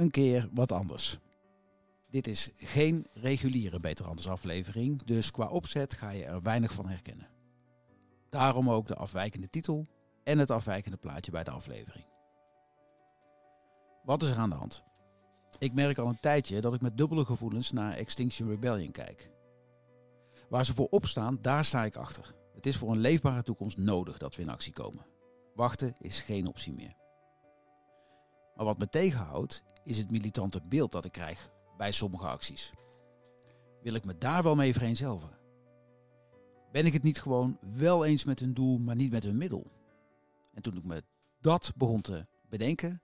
een keer wat anders. Dit is geen reguliere Beter Anders aflevering, dus qua opzet ga je er weinig van herkennen. Daarom ook de afwijkende titel en het afwijkende plaatje bij de aflevering. Wat is er aan de hand? Ik merk al een tijdje dat ik met dubbele gevoelens naar Extinction Rebellion kijk. Waar ze voor opstaan, daar sta ik achter. Het is voor een leefbare toekomst nodig dat we in actie komen. Wachten is geen optie meer. Maar wat me tegenhoudt, is het militante beeld dat ik krijg bij sommige acties. Wil ik me daar wel mee vereenzelvigen? Ben ik het niet gewoon wel eens met hun doel, maar niet met hun middel? En toen ik me dat begon te bedenken,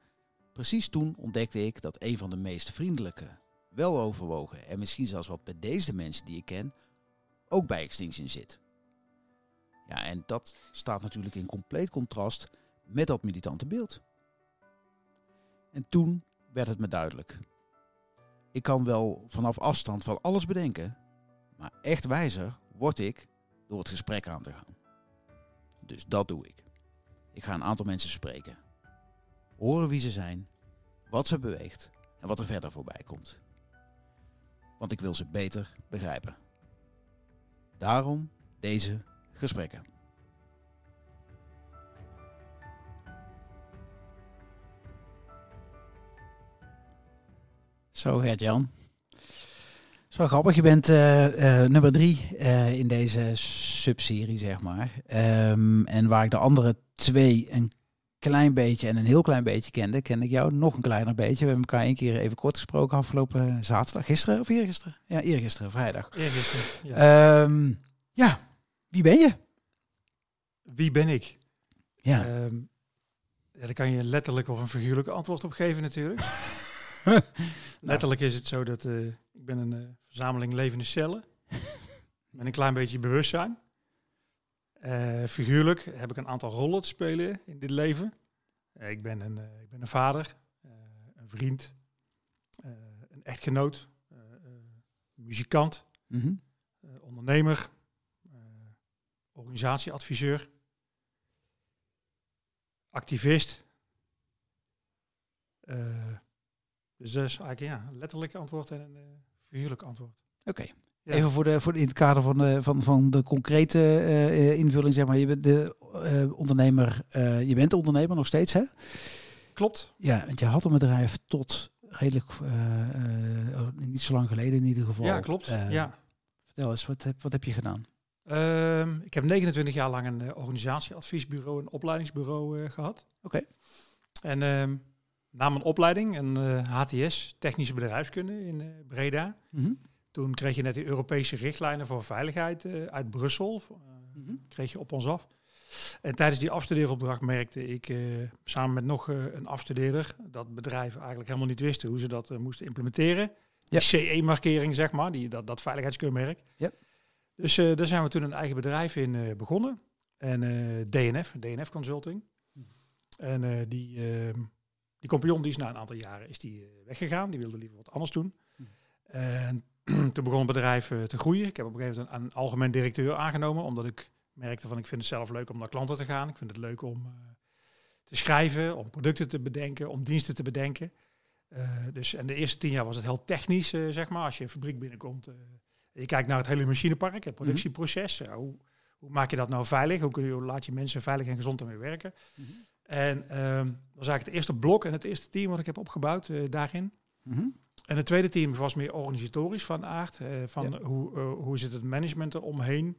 precies toen ontdekte ik dat een van de meest vriendelijke, weloverwogen en misschien zelfs wat bedeesde mensen die ik ken, ook bij Extinction zit. Ja, en dat staat natuurlijk in compleet contrast met dat militante beeld. En toen werd het me duidelijk. Ik kan wel vanaf afstand van alles bedenken, maar echt wijzer word ik door het gesprek aan te gaan. Dus dat doe ik. Ik ga een aantal mensen spreken. Horen wie ze zijn, wat ze beweegt en wat er verder voorbij komt. Want ik wil ze beter begrijpen. Daarom deze gesprekken. Zo, Gert-Jan. Zo grappig. Je bent uh, uh, nummer drie uh, in deze subserie, zeg maar. Um, en waar ik de andere twee een klein beetje en een heel klein beetje kende, ken ik jou nog een kleiner beetje. We hebben elkaar één keer even kort gesproken afgelopen zaterdag. Gisteren of eergisteren? Ja, eergisteren, vrijdag. Eergisteren, ja. Um, ja, wie ben je? Wie ben ik? Ja. Um, ja, daar kan je letterlijk of een figuurlijk antwoord op geven natuurlijk. Letterlijk is het zo dat uh, ik ben een uh, verzameling levende cellen. met een klein beetje bewustzijn. Uh, figuurlijk heb ik een aantal rollen te spelen in dit leven. ik, ben een, ik ben een vader, een vriend, een echtgenoot, muzikant, Mm -hmm. ondernemer, organisatieadviseur, activist. Dus dat is eigenlijk ja, een letterlijk antwoord en een uh, figuurlijk antwoord. Oké. Okay. Ja. Even voor, de, voor in het kader van de, van, van de concrete uh, invulling, zeg maar. Je bent de uh, ondernemer, je bent ondernemer nog steeds, hè? Klopt. Ja, want je had een bedrijf tot redelijk, niet zo lang geleden in ieder geval. Ja, klopt. ja. Vertel eens, wat heb, wat heb je gedaan? Um, ik heb 29 jaar lang een organisatieadviesbureau, een opleidingsbureau gehad. Oké. Okay. En um, na mijn opleiding, een uh, HTS, technische bedrijfskunde in uh, Breda. Mm -hmm. Toen kreeg je net de Europese richtlijnen voor veiligheid uh, uit Brussel. Mm -hmm. Kreeg je op ons af. En tijdens die afstudeeropdracht merkte ik samen met nog een afstudeerder dat bedrijven eigenlijk helemaal niet wisten hoe ze dat moesten implementeren. Ja. Die CE-markering, zeg maar, die, dat, dat veiligheidskeurmerk. Ja. Dus daar zijn we toen een eigen bedrijf in begonnen. En DNF, DNF Consulting. Mhm. En die ehm, die compagnon die is na een aantal jaren is die, uh, weggegaan. Die wilde liever wat anders doen. Hm. En toen begon het bedrijf uh, te groeien. Ik heb op een gegeven moment een, een, algemeen directeur aangenomen. Omdat ik merkte van ik vind het zelf leuk om naar klanten te gaan. Ik vind het leuk om uh, te schrijven, om producten te bedenken, om diensten te bedenken. dus, en de eerste tien jaar was het heel technisch, zeg maar. Als je een fabriek binnenkomt, je kijkt naar het hele machinepark, het productieproces. hoe, hoe maak je dat nou veilig? Hoe, kun je, hoe laat je mensen veilig en gezond ermee werken? Mm -hmm. En um, dat was eigenlijk het eerste blok en het eerste team wat ik heb opgebouwd uh, daarin. Mm -hmm. En het tweede team was meer organisatorisch van aard. Uh, van Ja. hoe, uh, hoe zit het management eromheen?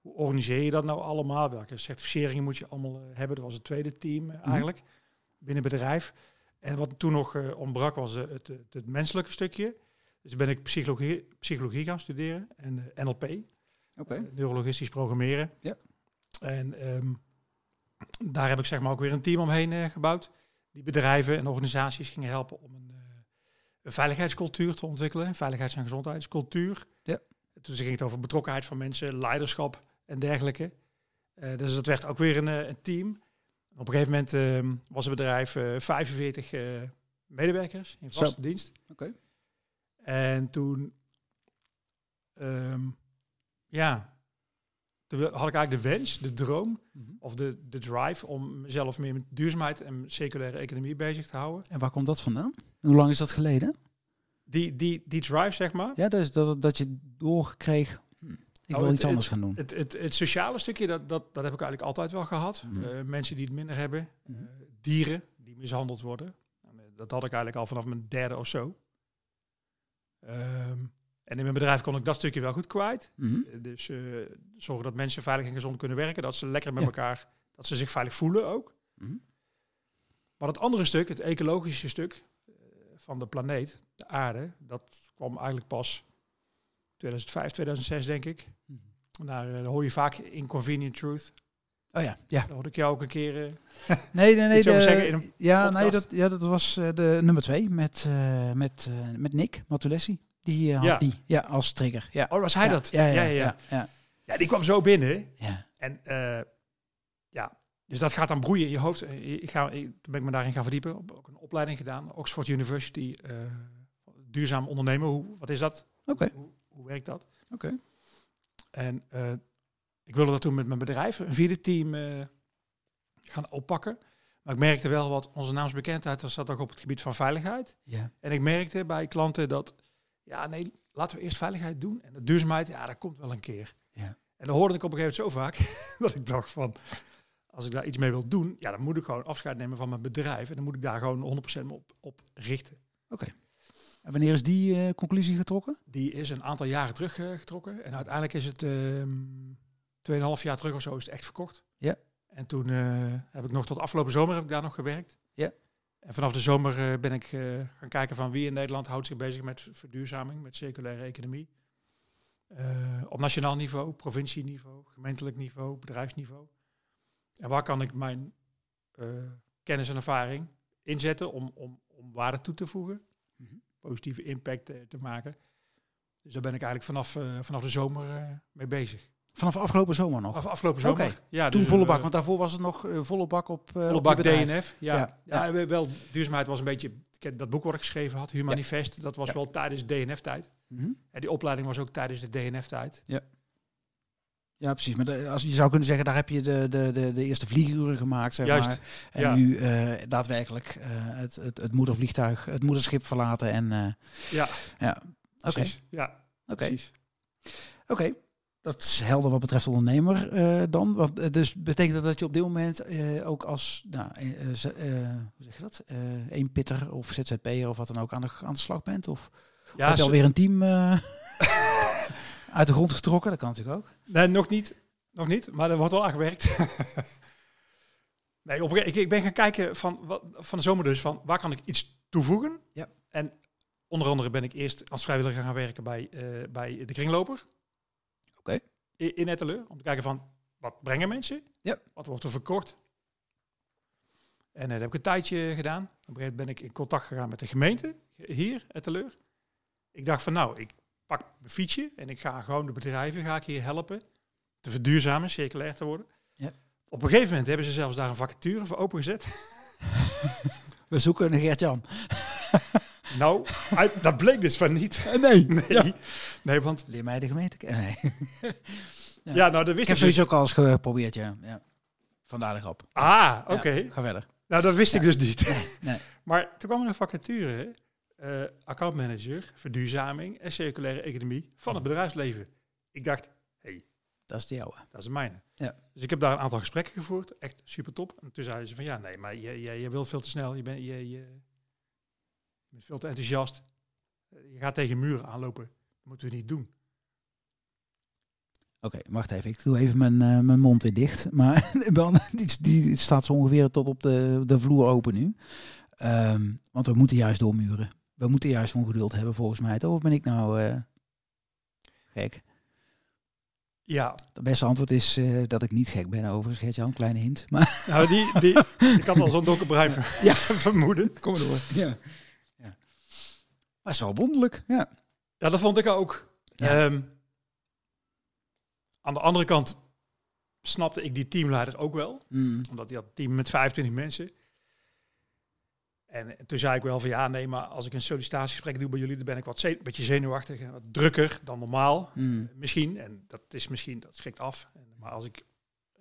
Hoe organiseer je dat nou allemaal? Welke certificeringen moet je allemaal hebben? Dat was het tweede team uh, eigenlijk binnen bedrijf. En wat toen nog ontbrak was het, het, het menselijke stukje. Dus ben ik psychologie, psychologie gaan studeren en NLP. Uh, neurologistisch programmeren. Ja. En um, daar heb ik zeg maar ook weer een team omheen uh, gebouwd. Die bedrijven en organisaties gingen helpen om een, een veiligheidscultuur te ontwikkelen. Een veiligheids- en gezondheidscultuur. Ja. Toen ging het over betrokkenheid van mensen, leiderschap en dergelijke. Uh, dus dat werd ook weer een, een team. Op een gegeven moment uh, was het bedrijf 45 medewerkers in vaste Zo. dienst. Oké. En toen, um, ja, had ik eigenlijk de wens, de droom Mhm. of de, de drive om mezelf meer met duurzaamheid en circulaire economie bezig te houden. En waar komt dat vandaan? Hoe lang is dat geleden? Die, die, die drive, zeg maar. Ja, dus dat, dat je doorkreeg, hm, ik Nou, wil het- iets anders gaan doen. Het, het, het sociale stukje, dat, dat, dat heb ik eigenlijk altijd wel gehad. Eh, mensen die het minder hebben. Mhm. eh, dieren die mishandeld worden. En, eh, dat had ik eigenlijk al vanaf mijn derde of zo. Ehm, en in mijn bedrijf kon ik dat stukje wel goed kwijt. Mhm. Eh, Dus eh, zorgen dat mensen veilig en gezond kunnen werken. Dat ze lekker met Ja. elkaar, dat ze zich veilig voelen ook. Mhm. Maar het andere stuk, het ecologische stuk eh, van de planeet, de aarde, dat kwam eigenlijk pas 2005, 2006 denk ik. Daar eh, hoor je vaak Inconvenient Truth. Oh ja, ja. Daar hoorde ik jou ook een keer... eh, Nee, nee, nee. Iets over de- zeggen in een ja, nee, dat, ja, dat was de nummer twee met, met, met Nick Matulessi. Die eh, Ja. die ja, als trigger. Ja. Oh, was hij ja, dat? Ja, ja, ja. ja, ja, die kwam zo binnen. ja. En eh, ja, dus dat gaat dan broeien in je hoofd. Eh, Ik ga, ik, ben ik me daarin gaan verdiepen. Op, ook een opleiding gedaan. Oxford University. duurzaam ondernemen. Hoe, wat is dat? Oké, Hoe, hoe werkt dat? oké. En ik wilde dat toen met mijn bedrijf, een vierde team, gaan oppakken. Maar ik merkte wel wat onze naamsbekendheid was dat ook op het gebied van veiligheid. Ja. En ik merkte bij klanten dat, ja nee, laten we eerst veiligheid doen. En de duurzaamheid, ja, dat komt wel een keer. Ja. En dan hoorde ik op een gegeven moment zo vaak, dat ik dacht van, als ik daar iets mee wil doen, ja, dan moet ik gewoon afscheid nemen van mijn bedrijf. En dan moet ik daar gewoon 100% op, op richten. En wanneer is die eh, conclusie getrokken? Die is een aantal jaren teruggetrokken. En uiteindelijk is het ehm 2,5 jaar terug of zo is het echt verkocht. Ja. En toen eh, heb ik nog tot afgelopen zomer heb ik daar nog gewerkt. Ja. En vanaf de zomer eh, ben ik eh, gaan kijken van wie in Nederland houdt zich bezig met verduurzaming, met circulaire economie. Eh, op nationaal niveau, provincieniveau, gemeentelijk niveau, bedrijfsniveau. En waar kan ik mijn kennis en ervaring inzetten om, om, om waarde toe te voegen? Mhm. positieve impact te maken. Dus daar ben ik eigenlijk vanaf, vanaf de zomer mee bezig. Vanaf afgelopen zomer nog? Af, afgelopen zomer. Ja, Toen dus, volle eh, bak, want daarvoor was het nog eh, volle bak op, eh, volle op bak bedrijf. DNF. Ja, Ja, ja. ja. we- wel, duurzaamheid was een beetje... Dat boek wat ik geschreven had, Humanifest, dat was Ja. wel tijdens DNF-tijd. Mhm. En die opleiding was ook tijdens de DNF-tijd. Ja, precies. Maar de- als je zou kunnen zeggen, daar heb je de, de, de, de eerste vlieguren gemaakt, zeg Juist, maar. En ja. nu daadwerkelijk het, het, het moedervliegtuig, het moederschip verlaten. En Ja, ja, oké. precies. Ja, Oké. precies. Oké, dat is helder wat betreft ondernemer eh, dan. Want, eh, dus betekent dat dat je op dit moment eh, ook als, nou, eh, hoe zeg je dat, één pitter of ZZP'er of wat dan ook aan de, aan de slag bent? Of Ja, heb je alweer een team uit de grond getrokken? Dat kan natuurlijk ook. Nee, nog niet. Nog niet, maar er wordt wel aan gewerkt. nee, op, een ik, ik ben gaan kijken van, wat, van de zomer dus, van waar kan ik iets toevoegen? Ja. En onder andere ben ik eerst als vrijwilliger gaan werken bij, bij de kringloper. Oké. I- In Etteleur, om te kijken van, wat brengen mensen? Ja. Wat wordt er verkocht? En eh, dat heb ik een tijdje gedaan. Op een gegeven moment ben ik in contact gegaan met de gemeente, hier, Etteleur. Ik dacht van, nou, ik pak mijn fietsje en ik ga gewoon de bedrijven ga ik hier helpen te verduurzamen, circulair te worden. Ja. Op een gegeven moment hebben ze zelfs daar een vacature voor opengezet. We zoeken een Gert-Jan. Nou, uit, dat bleek dus van niet. Nee. Nee, Ja. nee want Leer mij de gemeente kennen. Nee. ja, Ja. nou dat Ik wist heb ik, dus. sowieso ook al eens geprobeerd, ja. ja. Vandaar de grap. Ah, oké. Ja, ga verder. Nou, dat wist ik dus niet. nee. Maar toen kwam er een vacature, eh accountmanager, verduurzaming en circulaire economie van het bedrijfsleven. Ik dacht, Dat is de jouwe. dat is de mijne. Ja. Dus ik heb daar een aantal gesprekken gevoerd, echt super top. En toen zeiden ze van, ja, nee, maar je, je, je wilt veel te snel, je bent, je, je, je bent veel te enthousiast. Eh, Je gaat tegen muren aanlopen. Dat moeten we niet doen. Oké, wacht even. Ik doe even mijn, eh, mijn mond weer dicht. Maar die, die staat zo ongeveer tot op de, de vloer open nu. Ehm, want we moeten juist doormuren. We moeten juist van geduld hebben volgens mij. Toch? Of ben ik nou eh, gek? Ja, Het beste antwoord is dat ik niet gek ben overigens. Geert Jan, kleine hint. Maar nou, die, die, ik had al zo'n donkerbruin Ja. vermoeden. kom maar door. Ja. Maar is wel wonderlijk. Ja. Ja, dat vond ik ook. Ja. Ehm, aan de andere kant snapte ik die teamleider ook wel. Mm. Omdat hij had een team met 25 mensen. En toen zei ik wel van ja, nee, maar als ik een sollicitatiegesprek doe bij jullie, dan ben ik wat een beetje zenuwachtig en wat drukker dan normaal. Mm. Misschien, en dat is misschien, dat schrikt af. Maar als ik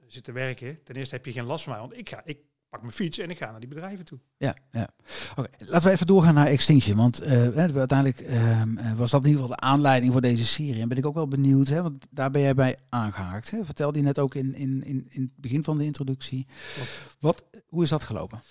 zit te werken, ten eerste heb je geen last van mij, want ik, ga, ik pak mijn fiets en ik ga naar die bedrijven toe. Ja, ja. Oké, laten we even doorgaan naar Extinction. Want hè, uiteindelijk ehm, eh, was dat in ieder geval de aanleiding voor deze serie. En ben ik ook wel benieuwd, hè, want daar ben jij bij aangehaakt. Hè? Vertelde je net ook in, in, in, in het begin van de introductie. Wat, hoe is dat gelopen?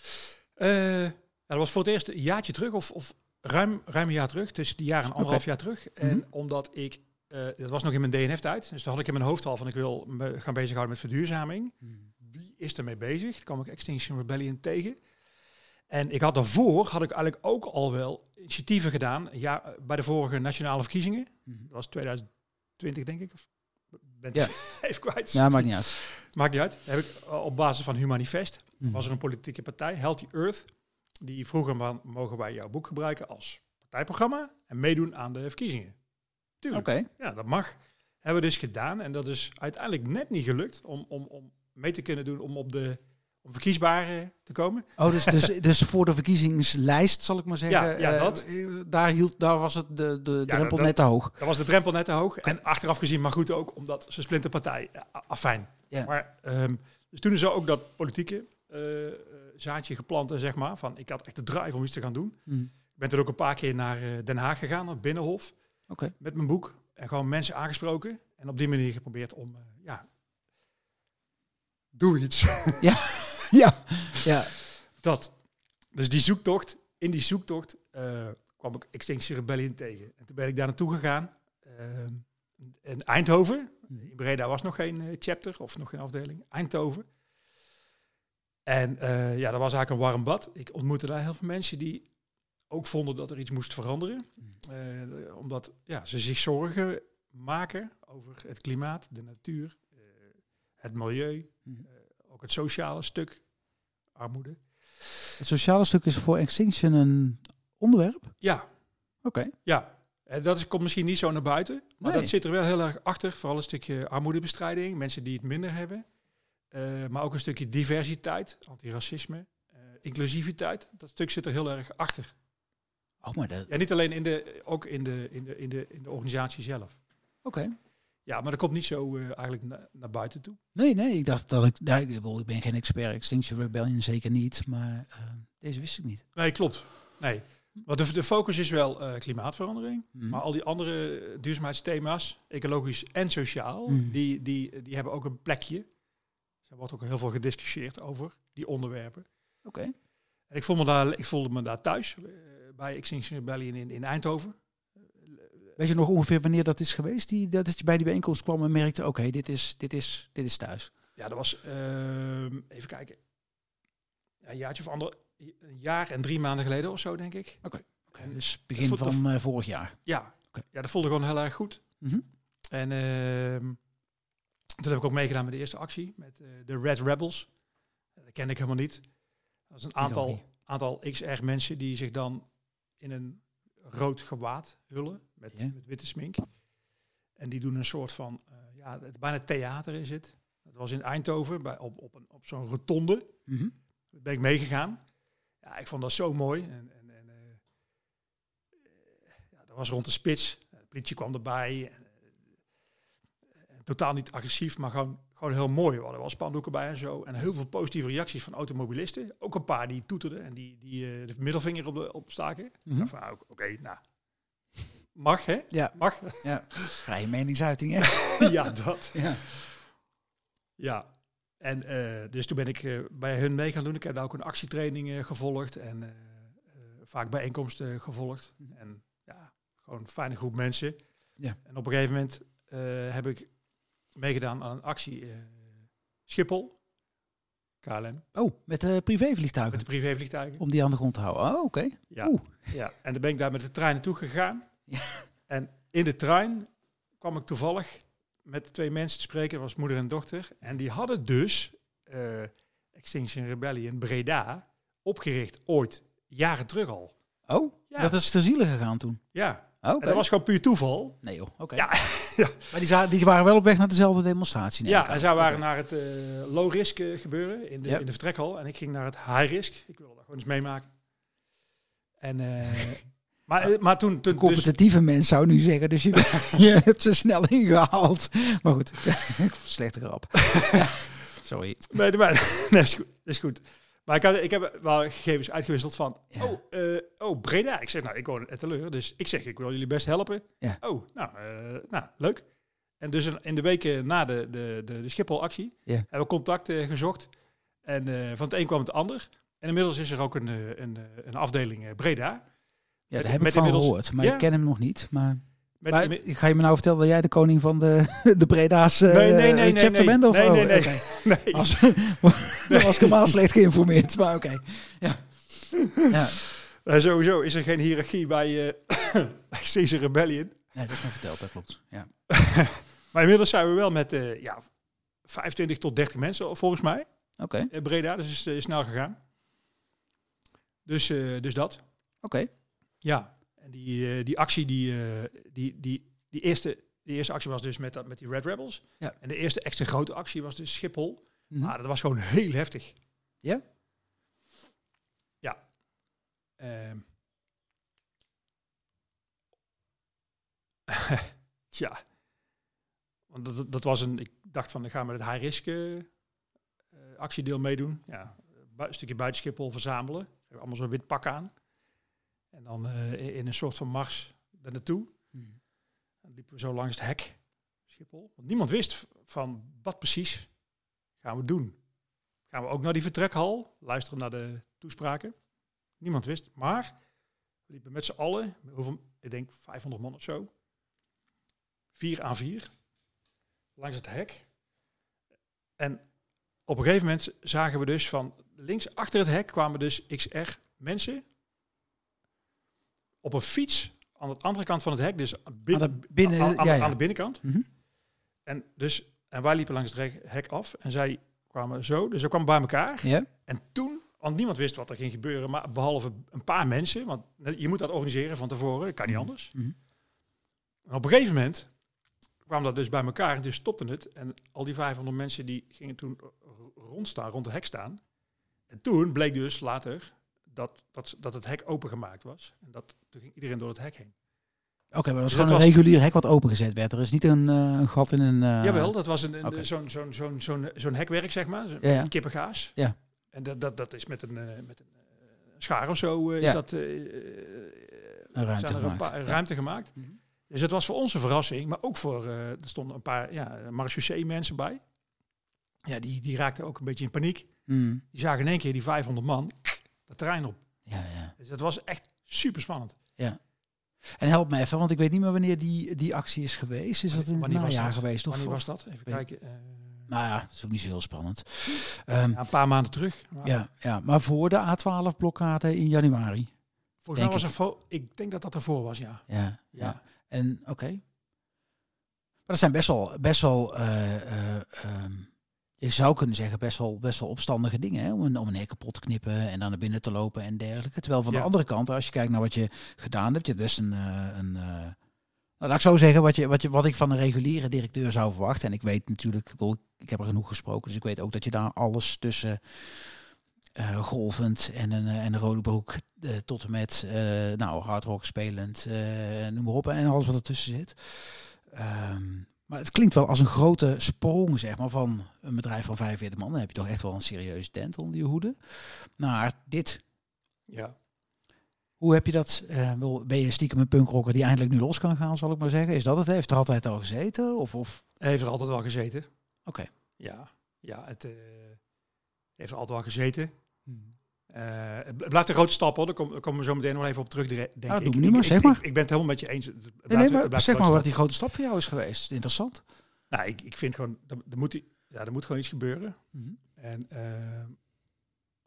Ja, dat was voor het eerst een jaartje terug, of, of ruim, ruim een jaar terug, tussen die jaar en anderhalf jaar terug. En Mhm. omdat ik, eh dat was nog in mijn DNF-tijd, dus toen had ik in mijn hoofd al van ik wil me gaan bezighouden met verduurzaming. Wie is ermee bezig? Daar kwam ik Extinction Rebellion tegen. En ik had daarvoor, had ik eigenlijk ook al wel initiatieven gedaan, ja, bij de vorige nationale verkiezingen. Mhm. Dat was 2020, denk ik. Of ben Ja. even kwijt. Ja, maakt niet uit. Maakt niet uit. Heb ik eh, op basis van Humanifest Mhm. was er een politieke partij, Healthy Earth, die vroegen van, mogen wij jouw boek gebruiken als partijprogramma en meedoen aan de verkiezingen? Tuurlijk. Oké. Ja, dat mag. Hebben we dus gedaan en dat is uiteindelijk net niet gelukt om, om, om mee te kunnen doen om op de om verkiesbaar te komen. Oh, dus, dus, dus voor de verkiezingslijst, zal ik maar zeggen. Ja, ja, eh, dat. daar, hield, daar was het de, de drempel dat- net te hoog. Dat was de drempel net te hoog. En achteraf gezien, maar goed ook, omdat ze splinterpartij, eh, afijn. Ja. Maar, ehm, dus toen is er ook dat politieke eh, zaadje geplant, zeg maar. Van, ik had echt de drive om iets te gaan doen. Mhm. Ik ben toen ook een paar keer naar Den Haag gegaan, naar het Binnenhof, Oké. met mijn boek. En gewoon mensen aangesproken. En op die manier geprobeerd om, ja, doe iets. Ja, ja. dat. Dus die zoektocht, in die zoektocht eh, kwam ik Extinction Rebellion tegen. En toen ben ik daar naartoe gegaan. ehm, in Eindhoven. In Breda was nog geen eh, chapter of nog geen afdeling. Eindhoven. En eh, ja, dat was eigenlijk een warm bad. Ik ontmoette daar heel veel mensen die ook vonden dat er iets moest veranderen. Eh, omdat ja, ze zich zorgen maken over het klimaat, de natuur, eh, het milieu, Mhm. eh, ook het sociale stuk, armoede. Het sociale stuk is voor Extinction een onderwerp? Ja, Oké. ja. En dat is, komt misschien niet zo naar buiten, maar Nee. dat zit er wel heel erg achter. Vooral een stukje armoedebestrijding, mensen die het minder hebben. Eh, maar ook een stukje diversiteit, antiracisme, eh, inclusiviteit. Dat stuk zit er heel erg achter. Oh, maar dat... Ja, niet alleen in de, ook in de, in de, in de, in de organisatie zelf. Oké. Ja, maar dat komt niet zo eh, eigenlijk na- naar buiten toe. Nee, nee, ik dacht dat ik... Ja, ik, ben geen expert, Extinction Rebellion zeker niet, maar eh, deze wist ik niet. Nee, klopt. Nee. Want de, de focus is wel eh, klimaatverandering. Mhm. Maar al die andere duurzaamheidsthema's, ecologisch en sociaal, Mhm. die, die, die hebben ook een plekje. Er wordt ook heel veel gediscussieerd over die onderwerpen. Oké. En ik voelde me daar, ik voelde me daar thuis bij Extinction Rebellion in, in Eindhoven. Weet je nog ongeveer wanneer dat is geweest? Die, dat je bij die bijeenkomst kwam en merkte, oké, dit, is, dit, is, dit is thuis. Ja, dat was, ehm, even kijken, een jaartje of ander, een jaar en drie maanden geleden of zo, denk ik. En dus begin van eh, vorig jaar. Ja, Oké. ja, dat voelde gewoon heel erg goed. Mhm. En ehm, toen heb ik ook meegedaan met de eerste actie, met eh, de Red Rebels. Dat ken ik helemaal niet. Dat is een aantal, aantal XR mensen die zich dan in een rood gewaad hullen, met, Ja. met witte smink. En die doen een soort van, eh, ja, het, bijna theater is het. Dat was in Eindhoven, bij, op, op, een, op zo'n rotonde. Mhm. Daar ben ik meegegaan. Ja, ik vond dat zo mooi. En, en, en, eh, ja, dat was rond de spits. De politie kwam erbij. En, eh, totaal niet agressief, maar gewoon, gewoon heel mooi. We hadden wel spandoeken bij en zo. En heel veel positieve reacties van automobilisten. Ook een paar die toeterden en die, die de middelvinger op de opstaken. Ik dacht van, ah, Oké, nou. Mag, hè? Ja, Mag. ja. vrije meningsuiting, hè? ja, dat. ja. Ja, en eh, dus toen ben ik eh, bij hun mee gaan doen. Ik heb daar ook een actietraining eh, gevolgd en vaak bijeenkomsten gevolgd. En ja, gewoon een fijne groep mensen. Ja. En op een gegeven moment heb ik meegedaan aan een actie Schiphol, KLM, Oh, met de privévliegtuigen. met de privévliegtuigen. Om die aan de grond te houden. Oh, oké. Ja. Oeh. ja, en dan ben ik daar met de trein naartoe gegaan. Ja. En in de trein kwam ik toevallig met twee mensen te spreken, dat was moeder en dochter. En die hadden dus eh, Extinction Rebellion Breda opgericht, ooit, jaren terug al. Oh, Ja. dat is te zielen gegaan toen. Ja, Oh, en dat was gewoon puur toeval. Nee joh, oké. Ja, ja. Maar die, die waren wel op weg naar dezelfde demonstratie. ja en zij waren naar het eh, low risk eh, gebeuren in de, in de vertrekhal. En ik ging naar het high risk. Ik wilde dat gewoon eens meemaken. En, maar, eh, maar toen... Een toen dus, competitieve mens zou nu zeggen, dus je, je hebt ze snel ingehaald. Maar goed, slechte grap. Sorry. nee, nee, maar- nee, is goed. Is goed. Maar ik, had, ik heb wel gegevens uitgewisseld van... Ja. Oh, eh, oh, Breda. Ik zeg, nou, ik woon in Etteleur. Dus ik zeg, ik wil jullie best helpen. Ja. Oh, nou, eh, nou, leuk. En dus in de weken na de, de, de, de Schiphol-actie... Ja. hebben we contact gezocht. En van het een kwam het ander. En inmiddels is er ook een, een, een afdeling Breda. Ja, Met- daar heb ik van inmiddels- gehoord, maar Ja. ik ken hem nog niet. Maar, Met, maar ga je me nou vertellen dat jij de koning van de, de Breda's eh Nee, nee, nee, nee, chapter nee. bent? Of, Nee, oh, nee, nee. oké. nee. Als, dan was ik helemaal slecht geïnformeerd, maar oké. Ja. ja. Eh, sowieso is er geen hiërarchie bij, eh bij Caesar Rebellion. Nee, dat is me verteld, dat klopt. Ja. Maar inmiddels zijn we wel met eh, ja, 25 tot 30 mensen volgens mij. Oké, Breda, dus is, is snel gegaan. Dus, eh, dus dat. oké. Ja. En die, eh, die actie, die, eh, die, die, die, eerste, die eerste actie was dus met, dat- met die Red Rebels. Ja. En de eerste extra grote actie was dus Schiphol. Mhm. Maar dat was gewoon heel heftig. Ja? Ja. Ehm. Tja. Want dat, dat was een, ik dacht van, ik ga met het high risk eh, eh, actiedeel meedoen. Ja, een stukje buiten Schiphol verzamelen. We allemaal zo'n wit pak aan. En dan eh, in, een soort van mars daar naartoe. Mhm. Dan liepen we zo langs het hek, Schiphol. Want niemand wist van wat precies gaan we doen. Gaan we ook naar die vertrekhal, luisteren naar de toespraken. Niemand wist. Maar we liepen met z'n allen, hoeveel, ik denk 500 man of zo, vier aan vier, langs het hek. En op een gegeven moment zagen we dus van links achter het hek kwamen dus XR mensen op een fiets aan de andere kant van het hek, dus bin- Aan de binnen- aan, aan- ja, ja. aan de binnenkant. Mhm. En, dus, en wij liepen langs het hek af en zij kwamen zo, dus ze kwamen bij elkaar. Ja? En toen, want niemand wist wat er ging gebeuren, maar behalve een paar mensen, want je moet dat organiseren van tevoren, dat kan niet Mhm. anders. Mhm. En op een gegeven moment kwam dat dus bij elkaar en dus stopte het. En al die 500 mensen die gingen toen rondstaan, rond het hek staan. En toen bleek dus later dat, dat, dat het hek opengemaakt was. En dat, toen ging iedereen door het hek heen. Oké, maar dat Dus gewoon dat een was- regulier hek wat opengezet werd. Er is niet een, eh, een gat in een... eh, Jawel, dat was een, een- zo'n zo'n zo'n zo'n zo'n hekwerk, zeg maar. Zo'n Ja, ja. kippengaas. Ja. En dat, dat, dat is met een, eh, met een schaar of zo is Ja. dat, Een ruimte een gemaakt. Ja. ruimte gemaakt. Mhm. Dus het was voor ons een verrassing, maar ook voor, er stonden een paar ja, marechaussee mensen bij. Ja, die, die raakten ook een beetje in paniek. Mhm. Die zagen in één keer die 500 man dat terrein op. Ja, ja. Dus dat was echt super spannend. En help me even, want ik weet niet meer wanneer die, die actie is geweest. Is dat in het najaar geweest? Of, Wanneer was dat? Even kijken. eh, Nou ja, dat is ook niet zo heel spannend. Ehm, ja, een paar maanden terug. Maar ja, ja, maar voor de A12-blokkade in januari. Volgens mij was er fo- ik denk dat dat ervoor was, ja. Ja, ja. Ja. En oké. Maar dat zijn best wel, best wel eh, eh, ehm, je zou kunnen zeggen, best wel, best wel opstandige dingen. Hè? Om, een, om een hek kapot te knippen en dan naar binnen te lopen en dergelijke. Terwijl van Ja. de andere kant, als je kijkt naar wat je gedaan hebt, je hebt best een... eh, een eh, nou, laat ik zo zeggen, wat, je, wat, je, wat ik van een reguliere directeur zou verwachten. En ik weet natuurlijk, ik, heb er genoeg gesproken, dus ik weet ook dat je daar alles tussen eh, golvend en een, en een rode broek tot en met eh nou, hard rock spelend, noem maar op. En alles wat ertussen zit. Ehm, maar het klinkt wel als een grote sprong, zeg maar, van een bedrijf van 45 man. Dan heb je toch echt wel een serieuze tent onder je hoede. Naar dit. Ja. Hoe heb je dat? wel, ben je stiekem een punkrocker die eindelijk nu los kan gaan, zal ik maar zeggen? Is dat het? Heeft er altijd al gezeten? Of, of? Heeft er altijd wel gezeten. Oké. Ja, ja het eh, heeft er altijd wel gezeten. Eh, het blijft een grote stap hoor, daar kom- komen we zo meteen nog even op terug. Denk ik. doe Ik- nu maar, zeg ik- maar. Ik, ik ben het helemaal met je eens. Blijft- Nee, nee, het maar zeg maar wat die grote stap voor jou is geweest. Interessant. Nou, ik, ik vind gewoon, er, er, moet, ja, er moet gewoon iets gebeuren. Mhm. En eh,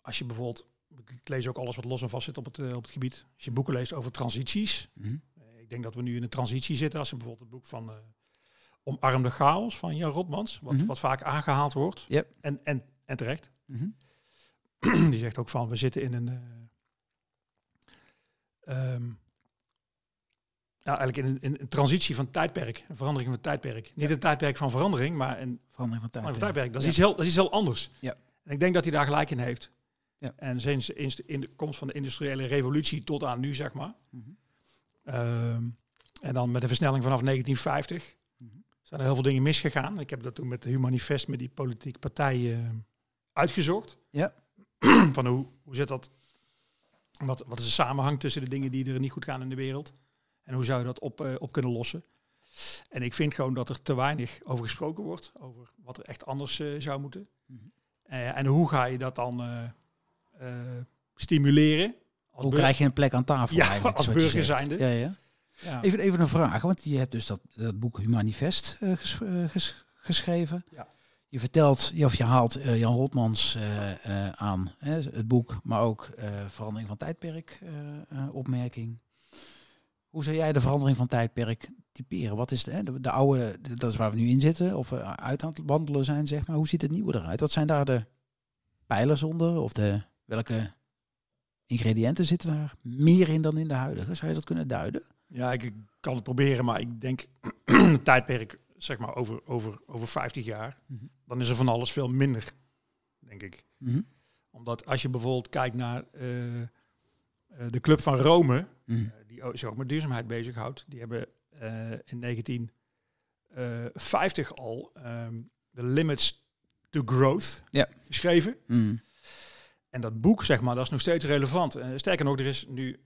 als je bijvoorbeeld, ik lees ook alles wat los en vast zit op het, eh, op het gebied. Als je boeken leest over transities. Mhm. eh, ik denk dat we nu in een transitie zitten. Als je bijvoorbeeld het boek van eh Omarm de Chaos van Jan Rotmans, wat, Mhm. wat vaak aangehaald wordt. Yep. En, en, en terecht. Mhm. Die zegt ook van, we zitten in een... eh, ehm, ja, eigenlijk in een, in een transitie van tijdperk, een verandering van tijdperk. Niet een tijdperk van verandering, maar een Verandering van tijd. verandering van tijdperk. Dat is, Ja. iets heel, dat is iets heel anders. Ja. En ik denk dat hij daar gelijk in heeft. Ja. En sinds de, in de komst van de industriële revolutie tot aan nu, zeg maar. Mhm. Ehm, en dan met de versnelling vanaf 1950 mhm. zijn er heel veel dingen misgegaan. Ik heb dat toen met de Humanifest, met die politieke partijen uh, uitgezocht. Ja. van hoe, hoe zit dat? Wat, wat is de samenhang tussen de dingen die er niet goed gaan in de wereld? En hoe zou je dat op, uh, op kunnen lossen? En ik vind gewoon dat er te weinig over gesproken wordt, over wat er echt anders uh, zou moeten. Mhm. Uh, en hoe ga je dat dan stimuleren? Hoe krijg je een plek aan tafel ja, eigenlijk? Als burger zijnde. Ja, ja. Ja. Even, even een vraag, want je hebt dus dat, dat boek Humanifest ges, ges, geschreven. Ja. Je vertelt, of je haalt uh, Jan Holtmans uh, aan, hè, het boek, maar ook verandering van tijdperk opmerking. Hoe zou jij de verandering van tijdperk typeren? Wat is de, de, de, oude, dat is waar we nu in zitten, of we uit aan het wandelen zijn, zeg maar. Hoe ziet het nieuwe eruit? Wat zijn daar de pijlers onder? Of de, welke ingrediënten zitten daar meer in dan in de huidige? Zou je dat kunnen duiden? Ja, ik kan het proberen, maar ik denk tijdperk, zeg maar over, over, over 50 jaar, mm -hmm. dan is er van alles veel minder, denk ik. Mm -hmm. Omdat als je bijvoorbeeld kijkt naar uh, uh, de Club van Rome, mm -hmm. uh, die zich ook met duurzaamheid bezighoudt, die hebben in 1950 al um, de Limits to Growth ja. geschreven. En dat boek, zeg maar, dat is nog steeds relevant. sterker nog, er is nu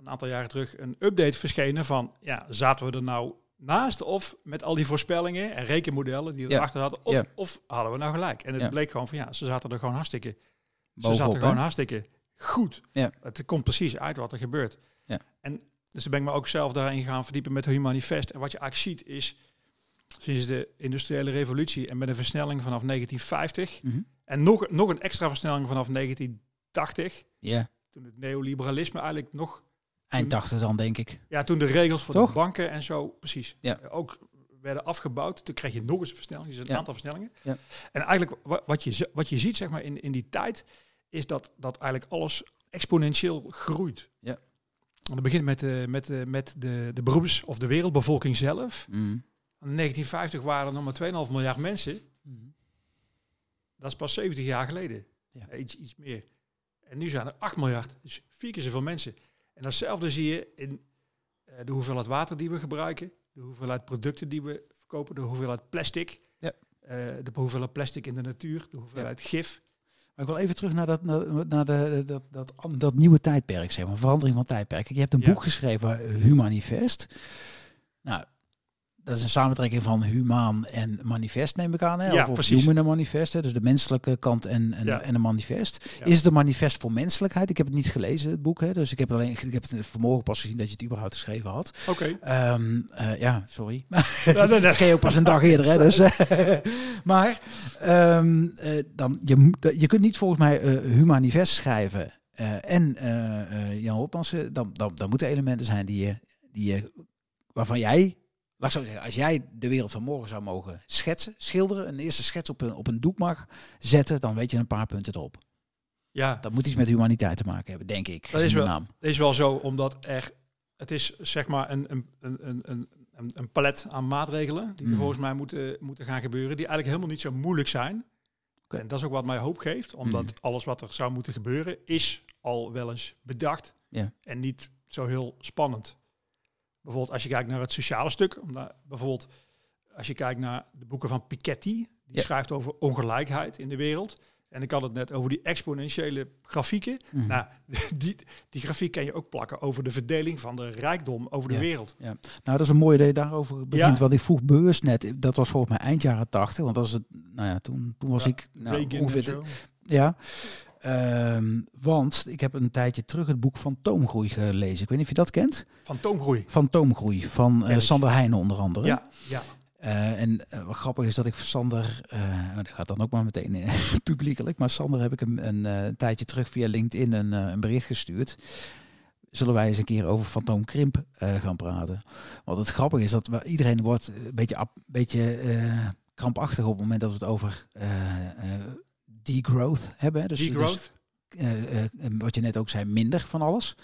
een aantal jaren terug een update verschenen van, ja, zaten we er nou naast of met al die voorspellingen en rekenmodellen die erachter ja. hadden, of, ja. of hadden we nou gelijk? En het Ja. bleek gewoon van, ja, ze zaten er gewoon hartstikke, ze zaten hè? gewoon hartstikke goed. Ja. Het komt precies uit wat er gebeurt. Ja. En dus dan ben ik me ook zelf daarin gaan verdiepen met het Manifest. En wat je eigenlijk ziet is, sinds de industriële revolutie en met een versnelling vanaf 1950 Mhm. en nog, nog een extra versnelling vanaf 1980, Ja, toen het neoliberalisme eigenlijk nog eind 80 dan denk ik. Ja, toen de regels voor Toch? de banken en zo, precies, Ja. eh, ook werden afgebouwd. Toen kreeg je nog eens een versnelling, dus een Ja. aantal versnellingen. Ja. En eigenlijk wa- wat je, wat je ziet zeg maar, in, in die tijd, is dat, dat eigenlijk alles exponentieel groeit. Ja. Want het begint met, de met, de met de, de beroeps- of de wereldbevolking zelf. Mhm. In 1950 waren er nog maar 2,5 miljard mensen. Dat is pas 70 jaar geleden. Ja, Iets, iets meer. En nu zijn er 8 miljard. Dus vier keer zoveel mensen. En datzelfde zie je in eh, de hoeveelheid water die we gebruiken. De hoeveelheid producten die we verkopen. De hoeveelheid plastic. Ja. eh, de hoeveelheid plastic in de natuur. De hoeveelheid gif. Maar ik wil even terug naar dat, naar, naar de, dat, dat, dat nieuwe tijdperk, zeg maar, verandering van tijdperk. Je hebt een Ja. boek geschreven, Humanifest. Nou, dat is een samentrekking van humaan en manifest, neem ik aan. Hè? Ja, of, of human en manifest, hè? dus de menselijke kant en, en, Ja. en een manifest. Ja. Is het een manifest voor menselijkheid? Ik heb het niet gelezen, het boek. Hè? Dus ik heb, alleen, ik heb het vanmorgen pas gezien dat je het überhaupt geschreven had. Oké. Ehm, eh, ja, sorry. nee, nee. Dat ken je ook pas een dag eerder, hè? Dus, maar ehm, eh, dan, je, je kunt niet volgens mij eh Humanifest schrijven en Jan Hopmansen. Dan, dan, dan moeten elementen zijn die je, die je, waarvan jij, laat ik zo zeggen, als jij de wereld van morgen zou mogen schetsen, schilderen, een eerste schets op een, op een doek mag zetten, dan weet je een paar punten erop. Ja, Dat moet iets met humaniteit te maken hebben, denk ik. Dat is wel- naam. Is wel zo, omdat er, het is zeg maar een, een, een, een, een, palet aan maatregelen die Mhm. volgens mij moeten, moeten gaan gebeuren, die eigenlijk helemaal niet zo moeilijk zijn. Oké. En dat is ook wat mij hoop geeft, omdat Mhm. alles wat er zou moeten gebeuren is al wel eens bedacht Ja. en niet zo heel spannend. Bijvoorbeeld als je kijkt naar het sociale stuk, bijvoorbeeld als je kijkt naar de boeken van Piketty, die Ja. schrijft over ongelijkheid in de wereld. En ik had het net over die exponentiële grafieken. Mhm. Nou, die, die grafiek kan je ook plakken over de verdeling van de rijkdom over de Ja. wereld. Nou, dat is een mooi dat je daarover begint. Ja. Want ik vroeg bewust net, dat was volgens mij eind jaren tachtig. Want dat is het, nou ja, toen, toen was Ja, ik nou, ongeveer... zo. Ja, Ehm, want ik heb een tijdje terug het boek Fantoomgroei gelezen. Ik weet niet of je dat kent. Fantoomgroei. Fantoomgroei van ik. Sander Heijnen onder andere. Ja, ja. Eh, en eh, wat grappig is dat ik Sander, eh, dat gaat dan ook maar meteen publiekelijk, maar Sander heb ik een, een, een tijdje terug via LinkedIn een, een bericht gestuurd. Zullen wij eens een keer over fantoomkrimp eh, gaan praten? Want het grappige is dat we, iedereen wordt een beetje, beetje krampachtig op het moment dat we het over degrowth hebben. Dus, Degrowth. Dus, eh, eh, wat je net ook zei, minder van alles.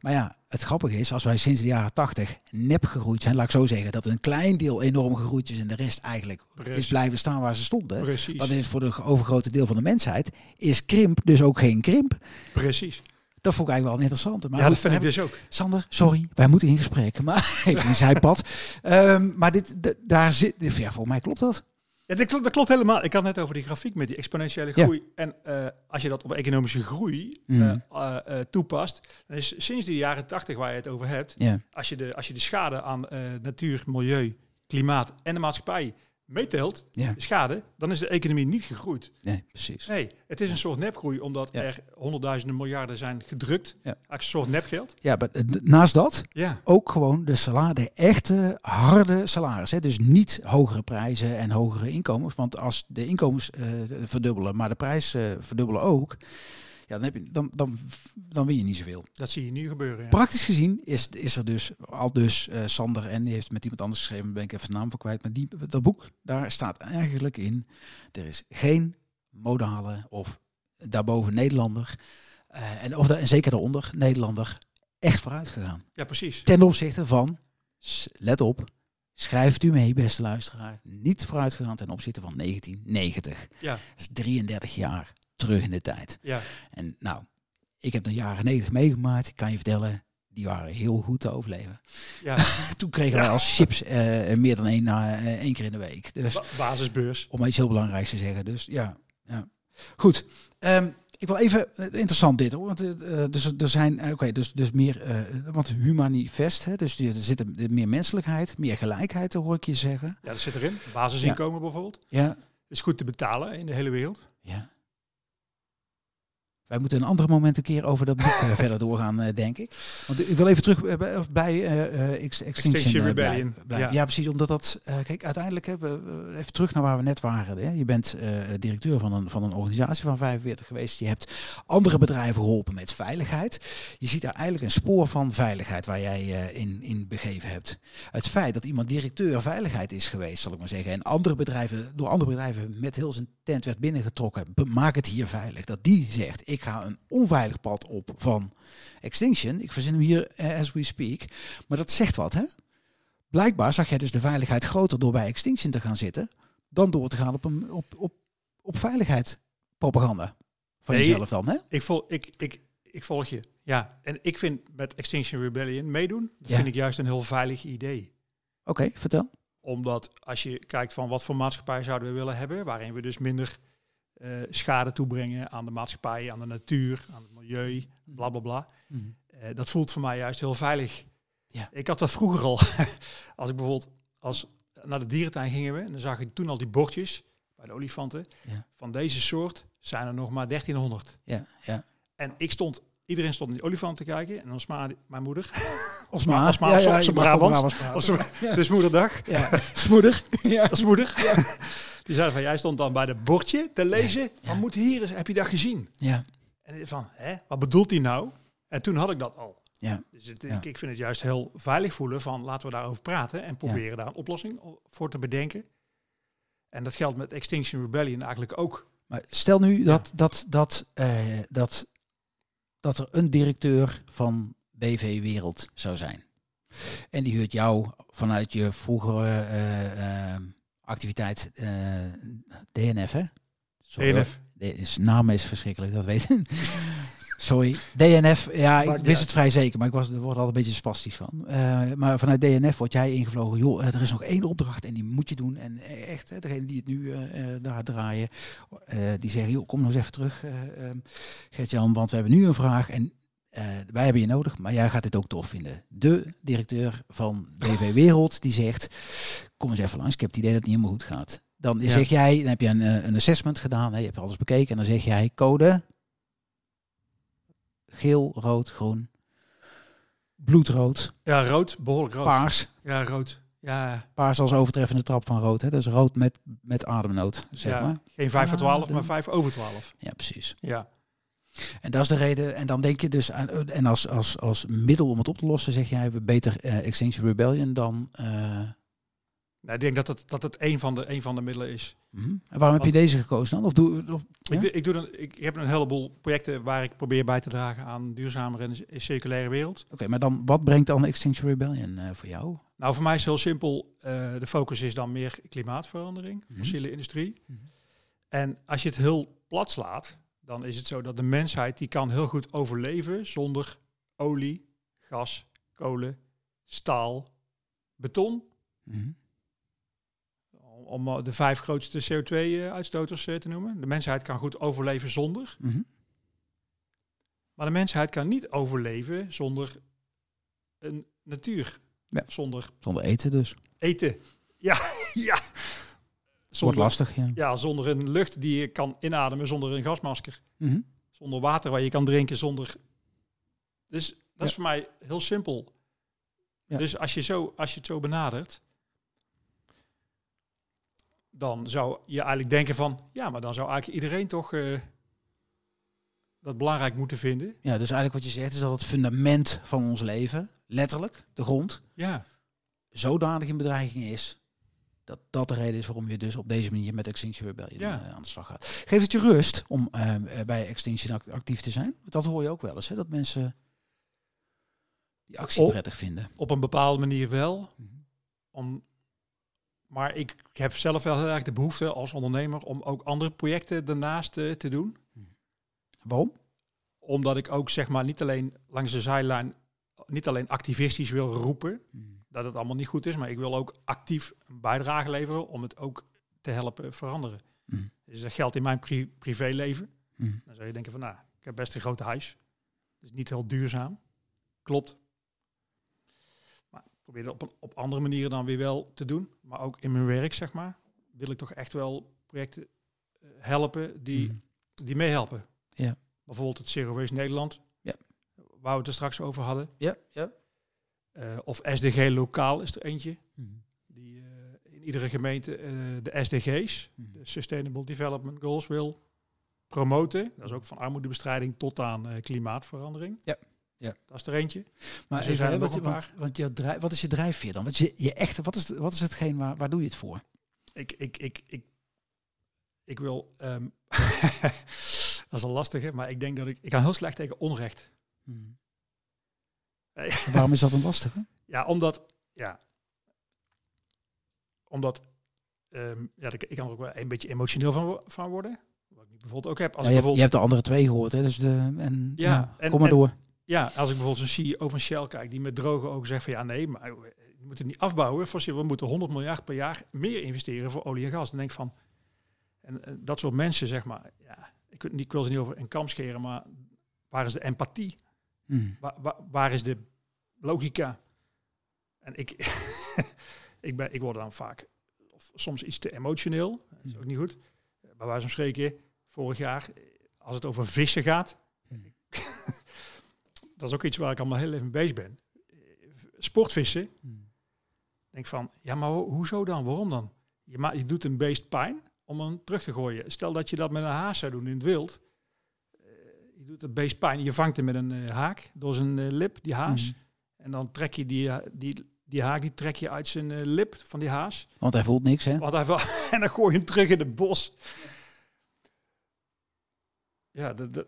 Maar ja, het grappige is, als wij sinds de jaren 80 nep gegroeid zijn, laat ik zo zeggen, dat een klein deel enorm gegroeid is en de rest eigenlijk Precies. is blijven staan waar ze stonden. Precies. Dan is het voor de overgrote deel van de mensheid, is krimp dus ook geen krimp. Precies. Dat vond ik eigenlijk wel interessant. Maar ja, dat vind ik dus ook. Sander, sorry, wij moeten in gesprek. Maar even een zijpad. Ehm, maar dit, daar zit, ja, voor mij klopt dat. Ja, dat, klopt, dat klopt helemaal. Ik had net over die grafiek met die exponentiële Ja. groei. En eh, als je dat op economische groei Mhm. eh, eh, toepast, dan is sinds de jaren 80 waar je het over hebt, Ja, als je de, als je de schade aan natuur, milieu, klimaat en de maatschappij meetelt, ja, de schade, dan is de economie niet gegroeid. nee, precies. Nee, het is een soort nepgroei, omdat Ja. er honderdduizenden miljarden zijn gedrukt. Ja. Als een soort nepgeld. Ja, maar eh, naast dat Ja, ook gewoon de salaris, de echte harde salaris. Hè? Dus niet hogere prijzen en hogere inkomens. Want als de inkomens eh, verdubbelen, maar de prijs eh, verdubbelen ook, ja, dan, heb je, dan, dan, dan win je niet zoveel. dat zie je nu gebeuren. Ja. Praktisch gezien is, is er dus al dus eh, Sander en die heeft met iemand anders geschreven, ben ik even de naam van kwijt. Maar die, dat boek, daar staat eigenlijk in, er is geen modale of daarboven Nederlander, eh, en, of en zeker daaronder Nederlander, echt vooruit gegaan. ja, precies. Ten opzichte van, let op, schrijft u mee beste luisteraar, niet vooruit gegaan ten opzichte van 1990. Ja, Dat is 33 jaar terug in de tijd. ja. En nou, ik heb de jaren 90 meegemaakt. Ik kan je vertellen, die waren heel goed te overleven. ja. Toen kregen wij als chips eh, meer dan één, na, eh, één keer in de week. Dus Ba- basisbeurs. om iets heel belangrijks te zeggen. Dus ja, ja. goed. Ehm, ik wil even, interessant dit hoor. Want dus er zijn, oké, dus, dus meer, eh want humanifest, hè, dus er zit meer menselijkheid, meer gelijkheid, hoor ik je zeggen. Ja, dat zit erin. Basisinkomen bijvoorbeeld. Ja, Is goed te betalen in de hele wereld. ja. Wij moeten een ander moment een keer over dat boek eh, verder doorgaan, eh, denk ik. Want ik wil even terug eh, bij, of bij eh, eh, Ex- Extinction, Extinction Rebellion, ja. Ja. precies. Omdat dat, eh, kijk, uiteindelijk hebben we even terug naar waar we net waren. Hè. Je bent eh, directeur van een, van een organisatie van 45 geweest. Je hebt andere bedrijven geholpen met veiligheid. Je ziet daar eigenlijk een spoor van veiligheid waar jij eh, in, in begeven hebt. Het feit dat iemand directeur veiligheid is geweest, zal ik maar zeggen. En andere bedrijven, door andere bedrijven met heel zijn tent werd binnengetrokken. Maak het hier veilig. Dat die zegt, ik ga een onveilig pad op van Extinction. Ik verzin hem hier eh, as we speak. Maar dat zegt wat, hè? Blijkbaar zag jij dus de veiligheid groter door bij Extinction te gaan zitten. Dan door te gaan op, een, op, op, op veiligheid propaganda. Van Nee, jezelf dan, hè? Ik, vol, ik, ik, ik volg je. Ja, en ik vind met Extinction Rebellion meedoen, dat Ja. vind ik juist een heel veilig idee. Oké, vertel. Omdat als je kijkt van wat voor maatschappij zouden we willen hebben, waarin we dus minder eh, schade toebrengen aan de maatschappij, aan de natuur, aan het milieu, bla bla bla. Eh, dat voelt voor mij juist heel veilig. Ja. Ik had dat vroeger al. als ik bijvoorbeeld als naar de dierentuin gingen we, en dan zag ik toen al die bordjes bij de olifanten. Ja. Van deze soort zijn er nog maar 1300. Ja, ja. En ik stond, iedereen stond naar die olifant te kijken. En dan sma mijn moeder, Osma, Osma, ja, ja, praten. zijn- dus moederdag, Ja, smoeder. Ja. dat is moeder. Die zei van, jij stond dan bij de bordje te lezen. Van, moet hier eens, heb je dat gezien? Ja, En van, hè, wat bedoelt hij nou? En toen had ik dat al. ja. Dus het, ik, ik vind het juist heel veilig voelen van, laten we daarover praten. En proberen daar een oplossing voor te bedenken. En dat geldt met Extinction Rebellion eigenlijk ook. Maar stel nu dat, dat, dat, eh, dat, dat er een directeur van BV Wereld zou zijn. En die huurt jou vanuit je vroegere eh, eh, activiteit eh, DNF, hè? Sorry, DNF. De, naam is verschrikkelijk, dat weet ik. Sorry, DNF. Ja, ik wist het vrij zeker, maar ik was, er wordt al een beetje spastisch van. Eh, maar vanuit DNF word jij ingevlogen. Joh, eh, er is nog één opdracht en die moet je doen. En eh, echt, degene die het nu daar draaien, die zeggen, joh, kom nog eens even terug, eh, ehm, Gert-Jan, want we hebben nu een vraag en wij hebben je nodig, maar jij gaat dit ook tof vinden. De directeur van BV Wereld, die zegt, kom eens even langs, ik heb het idee dat het niet helemaal goed gaat. Dan Ja. zeg jij, dan heb je een, een assessment gedaan, hè, je hebt alles bekeken en dan zeg jij code geel, rood, groen, bloedrood, Ja, rood, behoorlijk rood. paars. Ja, rood. Ja, Paars als overtreffende trap van rood. Hè? Dat is rood met, met ademnood, zeg ja. maar. geen 5 voor 12, Ah, maar de- 5 over 12. Ja, precies. Ja. En dat is de reden. En dan denk je dus aan. En als, als, als middel om het op te lossen, zeg jij we beter eh, Extinction Rebellion dan. eh, Nou, ik denk dat het, dat het een, van de, een van de middelen is. Mhm. En waarom heb je deze gekozen dan? Of doe, of, ja? Ik, ik, doe dan, ik heb een heleboel projecten waar ik probeer bij te dragen aan duurzamere en circulaire wereld. Oké, maar dan wat brengt dan Extinction Rebellion eh, voor jou? Nou, voor mij is het heel simpel. eh, de focus is dan meer klimaatverandering, Mhm. fossiele industrie. Mhm. En als je het heel plat slaat, dan is het zo dat de mensheid die kan heel goed overleven zonder olie, gas, kolen, staal, beton. Om eh, de vijf grootste CO2-uitstoters te noemen. De mensheid kan goed overleven zonder. Mhm. Maar de mensheid kan niet overleven zonder een natuur. Ja. Zonder Zonder eten dus. eten. Ja, ja. Wordt Zonder, lastig, ja. ja, zonder een lucht die je kan inademen, zonder een gasmasker. Mhm. Zonder water waar je kan drinken, zonder... Dus dat Ja. is voor mij heel simpel. Ja. Dus als je, zo, als je het zo benadert, dan zou je eigenlijk denken van... Ja, maar dan zou eigenlijk iedereen toch eh, dat belangrijk moeten vinden. Ja, dus eigenlijk wat je zegt is dat het fundament van ons leven, letterlijk, de grond, Ja, zodanig in bedreiging is. Dat dat de reden is waarom je dus op deze manier met Extinction Rebellion Ja. eh, aan de slag gaat. Geeft het je rust om eh, bij Extinction act- actief te zijn? Dat hoor je ook wel eens, hè? dat mensen die actie prettig vinden. op een bepaalde manier wel. Mhm. Om, maar ik heb zelf wel heel erg de behoefte als ondernemer om ook andere projecten daarnaast eh, te doen. Waarom? Omdat ik ook zeg maar niet alleen langs de zijlijn, niet alleen activistisch wil roepen dat het allemaal niet goed is, maar ik wil ook actief een bijdrage leveren om het ook te helpen veranderen. Mhm. Dus dat geldt in mijn pri- privéleven. Mhm. Dan zou je denken van, nou, ik heb best een groot huis. Dus niet heel duurzaam. Klopt. Probeer op, een, op andere manieren dan weer wel te doen. Maar ook in mijn werk, zeg maar, wil ik toch echt wel projecten eh, helpen die, Mhm. die meehelpen. Ja. Bijvoorbeeld het Zero Waste Nederland. Ja. Waar we het er straks over hadden. Ja, ja. Eh, of SDG Lokaal is er eentje. Mhm. Die eh, in iedere gemeente de SDG's, Mhm. de Sustainable Development Goals, wil promoten. Dat is ook van armoedebestrijding tot aan klimaatverandering. Ja, ja. Dat is er eentje. Maar Dus even, wat, want, want je drijf, wat is je drijfveer dan? Wat is je, je echt, wat, is, wat is hetgeen waar, waar doe je het voor? Ik, ik, ik, ik, ik wil. ehm, dat is een lastige, maar ik denk dat ik. Ik kan heel slecht tegen onrecht. En Waarom is dat een lastige? Ja, omdat. Ja. Omdat. ehm, ja, ik, ik kan er ook wel een beetje emotioneel van, van worden. Wat ik bijvoorbeeld ook heb. Als Ja, je, hebt, je bijvoorbeeld, hebt de andere twee gehoord, hè? Dus de, en, Ja, ja, en- kom maar en- door. Ja, als ik bijvoorbeeld een CEO van Shell kijk die met droge ogen zegt van ja, nee, maar we moeten niet afbouwen. We moeten 100 miljard per jaar meer investeren voor olie en gas. Dan denk ik van. En eh, dat soort mensen, zeg maar. Ja, ik, wil niet- ik wil ze niet over een kam scheren, maar waar is de empathie? Mhm. Waar, waar, waar is de logica? En ik, ik, ben, ik word dan vaak of soms iets te emotioneel. Dat is ook niet goed. Bij wijze van spreken, vorig jaar, eh, als het over vissen gaat, Mhm. dat is ook iets waar ik allemaal heel even mee bezig ben. Sportvissen, Mhm. denk van, ja, maar ho- hoezo dan? Waarom dan? Je, ma je doet een beest pijn om hem terug te gooien. Stel dat je dat met een haas zou doen in het wild. Eh, je doet het beest pijn, je vangt hem met een eh, haak door zijn eh, lip, die haas. Mhm. En dan trek je die, die, die haak die trek je uit zijn lip van die haas. Want hij voelt niks, hè? Want hij en dan gooi je hem terug in het bos. Ja, de, de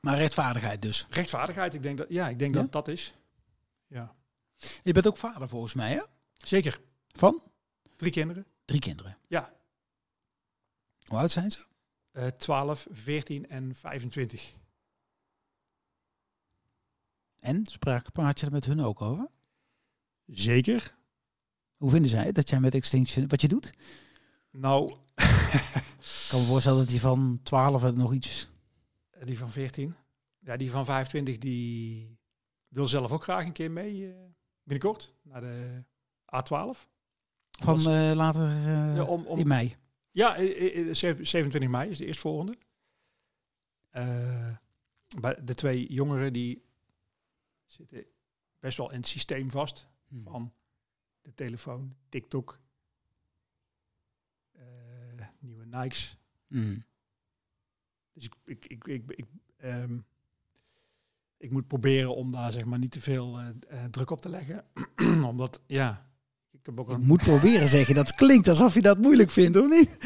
Maar rechtvaardigheid dus. rechtvaardigheid, ik denk dat ja, ik denk Ja? dat dat is. Ja, Je bent ook vader volgens mij, hè? zeker. Van? Drie kinderen. Drie kinderen. Ja. Hoe oud zijn ze? Eh 12, 14 en 25. En spraak, praat je er met hun ook over? Zeker. Hoe vinden zij het dat jij met Extinction, wat je doet? Nou, Ik kan me voorstellen dat die van 12 er nog iets... die van 14. Ja, die van 25 die wil zelf ook graag een keer mee eh, binnenkort naar de A12. Van eh, later Ja, om- om- in mei. Ja, eh, eh, eh, zeven- 27 mei is de eerstvolgende. Bij de twee jongeren die zitten best wel in het systeem vast van de telefoon, TikTok, nieuwe Nikes. Mhm. Dus ik, ik, ik, ik, ik, ehm, ik moet proberen om daar zeg maar niet te veel eh, eh, druk op te leggen. Omdat, ja, ik, heb ook een... moet proberen zeggen. Dat klinkt alsof je dat moeilijk vindt, of niet?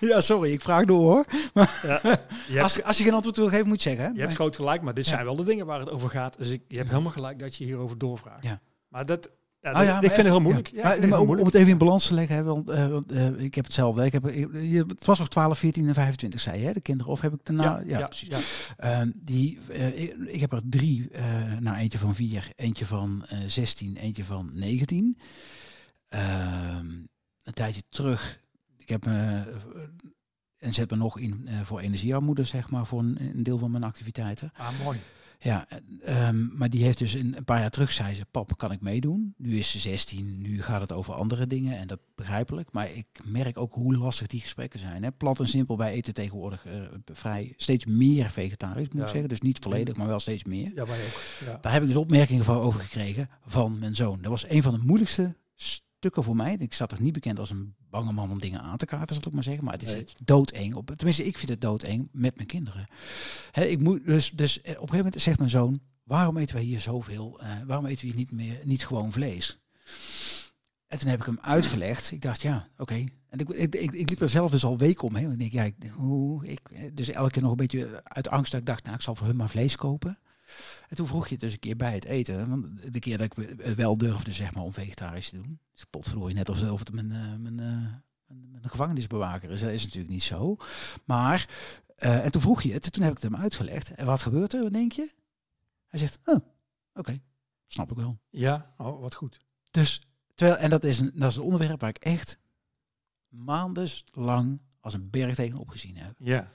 ja, sorry, ik vraag door hoor. Ja, je, hebt, Als, als je geen antwoord wil geven, moet je zeggen. Hè? je hebt groot gelijk, maar dit Ja. zijn wel de dingen waar het over gaat. Dus ik, je hebt helemaal gelijk dat je hierover doorvraagt. Ja. Maar dat, ja, dat- ja, ik vind het heel moeilijk. ja. Maar- maar om, het even in balans te leggen, hè, want, eh, eh, ik heb hetzelfde. Ik heb, je, het was nog 12, 14 en 25, zei je, hè, de kinderen? Of heb ik daarna? Ja, precies. ja. Ehm, die, eh, ik, ik heb er drie. eh nou, eentje van vier, eentje van eh 16, eentje van 19. Ehm, een tijdje terug. Ik heb me eh, en zet me nog in eh, voor energiearmoede, zeg maar, voor een, een deel van mijn activiteiten. Ah, mooi. Ja, ehm, maar die heeft dus een, een paar jaar terug zei ze, pap, kan ik meedoen? Nu is ze 16, nu gaat het over andere dingen en dat begrijpelijk. Maar ik merk ook hoe lastig die gesprekken zijn. Hè? Plat en simpel, wij eten tegenwoordig eh, vrij steeds meer vegetarisch, moet Ja. ik zeggen. Dus niet volledig, maar wel steeds meer. Ja, wij ook. Ja. Daar heb ik dus opmerkingen van over gekregen van mijn zoon. Dat was een van de moeilijkste stukken voor mij. Ik sta toch niet bekend als een bange man om dingen aan te kaarten, zal ik maar zeggen. Maar het is Nee. doodeng. Op, tenminste, ik vind het doodeng met mijn kinderen. Ik moet dus, dus eh, op een gegeven moment zegt mijn zoon: waarom eten wij hier zoveel? eh waarom eten we hier niet meer niet gewoon vlees? En toen heb ik hem uitgelegd. Ik dacht, ja, oké. En ik, ik, ik, ik liep er zelf dus al weken omheen. Ik denk, ja, ik, hoe, ik, eh, dus elke keer nog een beetje uit angst dat ik dacht, nou, ik zal voor hun maar vlees kopen. En toen vroeg je het dus een keer bij het eten. Want de keer dat ik we- wel durfde, zeg maar, om vegetarisch te doen. Dus potverdorie, net alsof het mijn, eh, mijn, eh, mijn, mijn gevangenisbewaker is. Dat is natuurlijk niet zo. Maar, eh, en toen vroeg je het. Toen heb ik het hem uitgelegd. En wat gebeurt er, denk je? Hij zegt, oh, oké, snap ik wel. ja, oh, wat goed. Dus, terwijl, en dat is, een, dat is een onderwerp waar ik echt maandenlang als een berg tegenop gezien heb. Ja,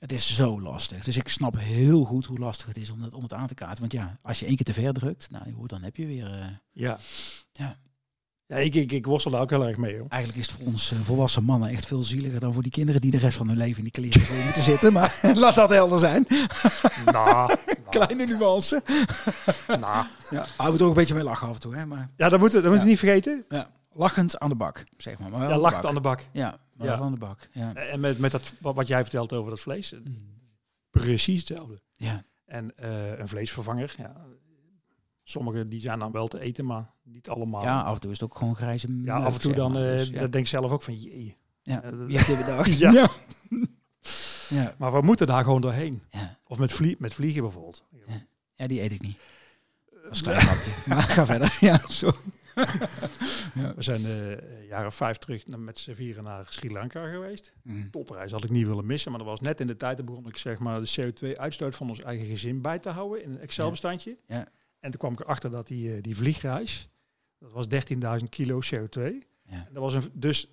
Het is zo lastig. Dus ik snap heel goed hoe lastig het is om, dat, om het aan te kaarten. Want ja, als je één keer te ver drukt, nou, joh, dan heb je weer... eh, ja. Ja. Ja, ik, ik, ik worstel daar ook heel erg mee, hoor. eigenlijk is het voor ons eh, volwassen mannen echt veel zieliger dan voor die kinderen die de rest van hun leven in die kleren voor moeten zitten. Maar laat dat helder zijn. nou, Kleine nuance. nou. Ja, hou er ook een beetje mee lachen af en toe. Hè? Maar Ja, dat moeten we, dat moeten we niet vergeten. ja, lachend aan de bak, zeg maar. maar wel Ja, lacht aan de bak. Ja, maar Ja. wel aan de bak. Ja. En met, met dat, wat jij vertelt over dat vlees, eh, precies hetzelfde. ja. En eh, een vleesvervanger, ja, sommige die zijn dan wel te eten, maar niet allemaal. ja, af en toe is het ook gewoon grijze Ja, af en toe dan, eh Dus, ja. dat denk ik zelf ook van, jee. Ja, wie heeft dit bedacht? Ja. ja. ja. Maar we moeten daar gewoon doorheen. Ja. Of met, vlie met vliegen bijvoorbeeld. Ja, die eet ik niet. Dat is een klein grapje. Maar ga verder. Ja, zo. We zijn jaar of vijf terug met z'n vieren naar Sri Lanka geweest. Mm. Topreis had ik niet willen missen, maar dat was net in de tijd. Dat begon ik zeg maar de CO2-uitstoot van ons eigen gezin bij te houden in een Excel-bestandje. Ja. En toen kwam ik erachter dat die, eh, die vliegreis, dat was 13.000 kilo CO2. Ja. Dat was een, dus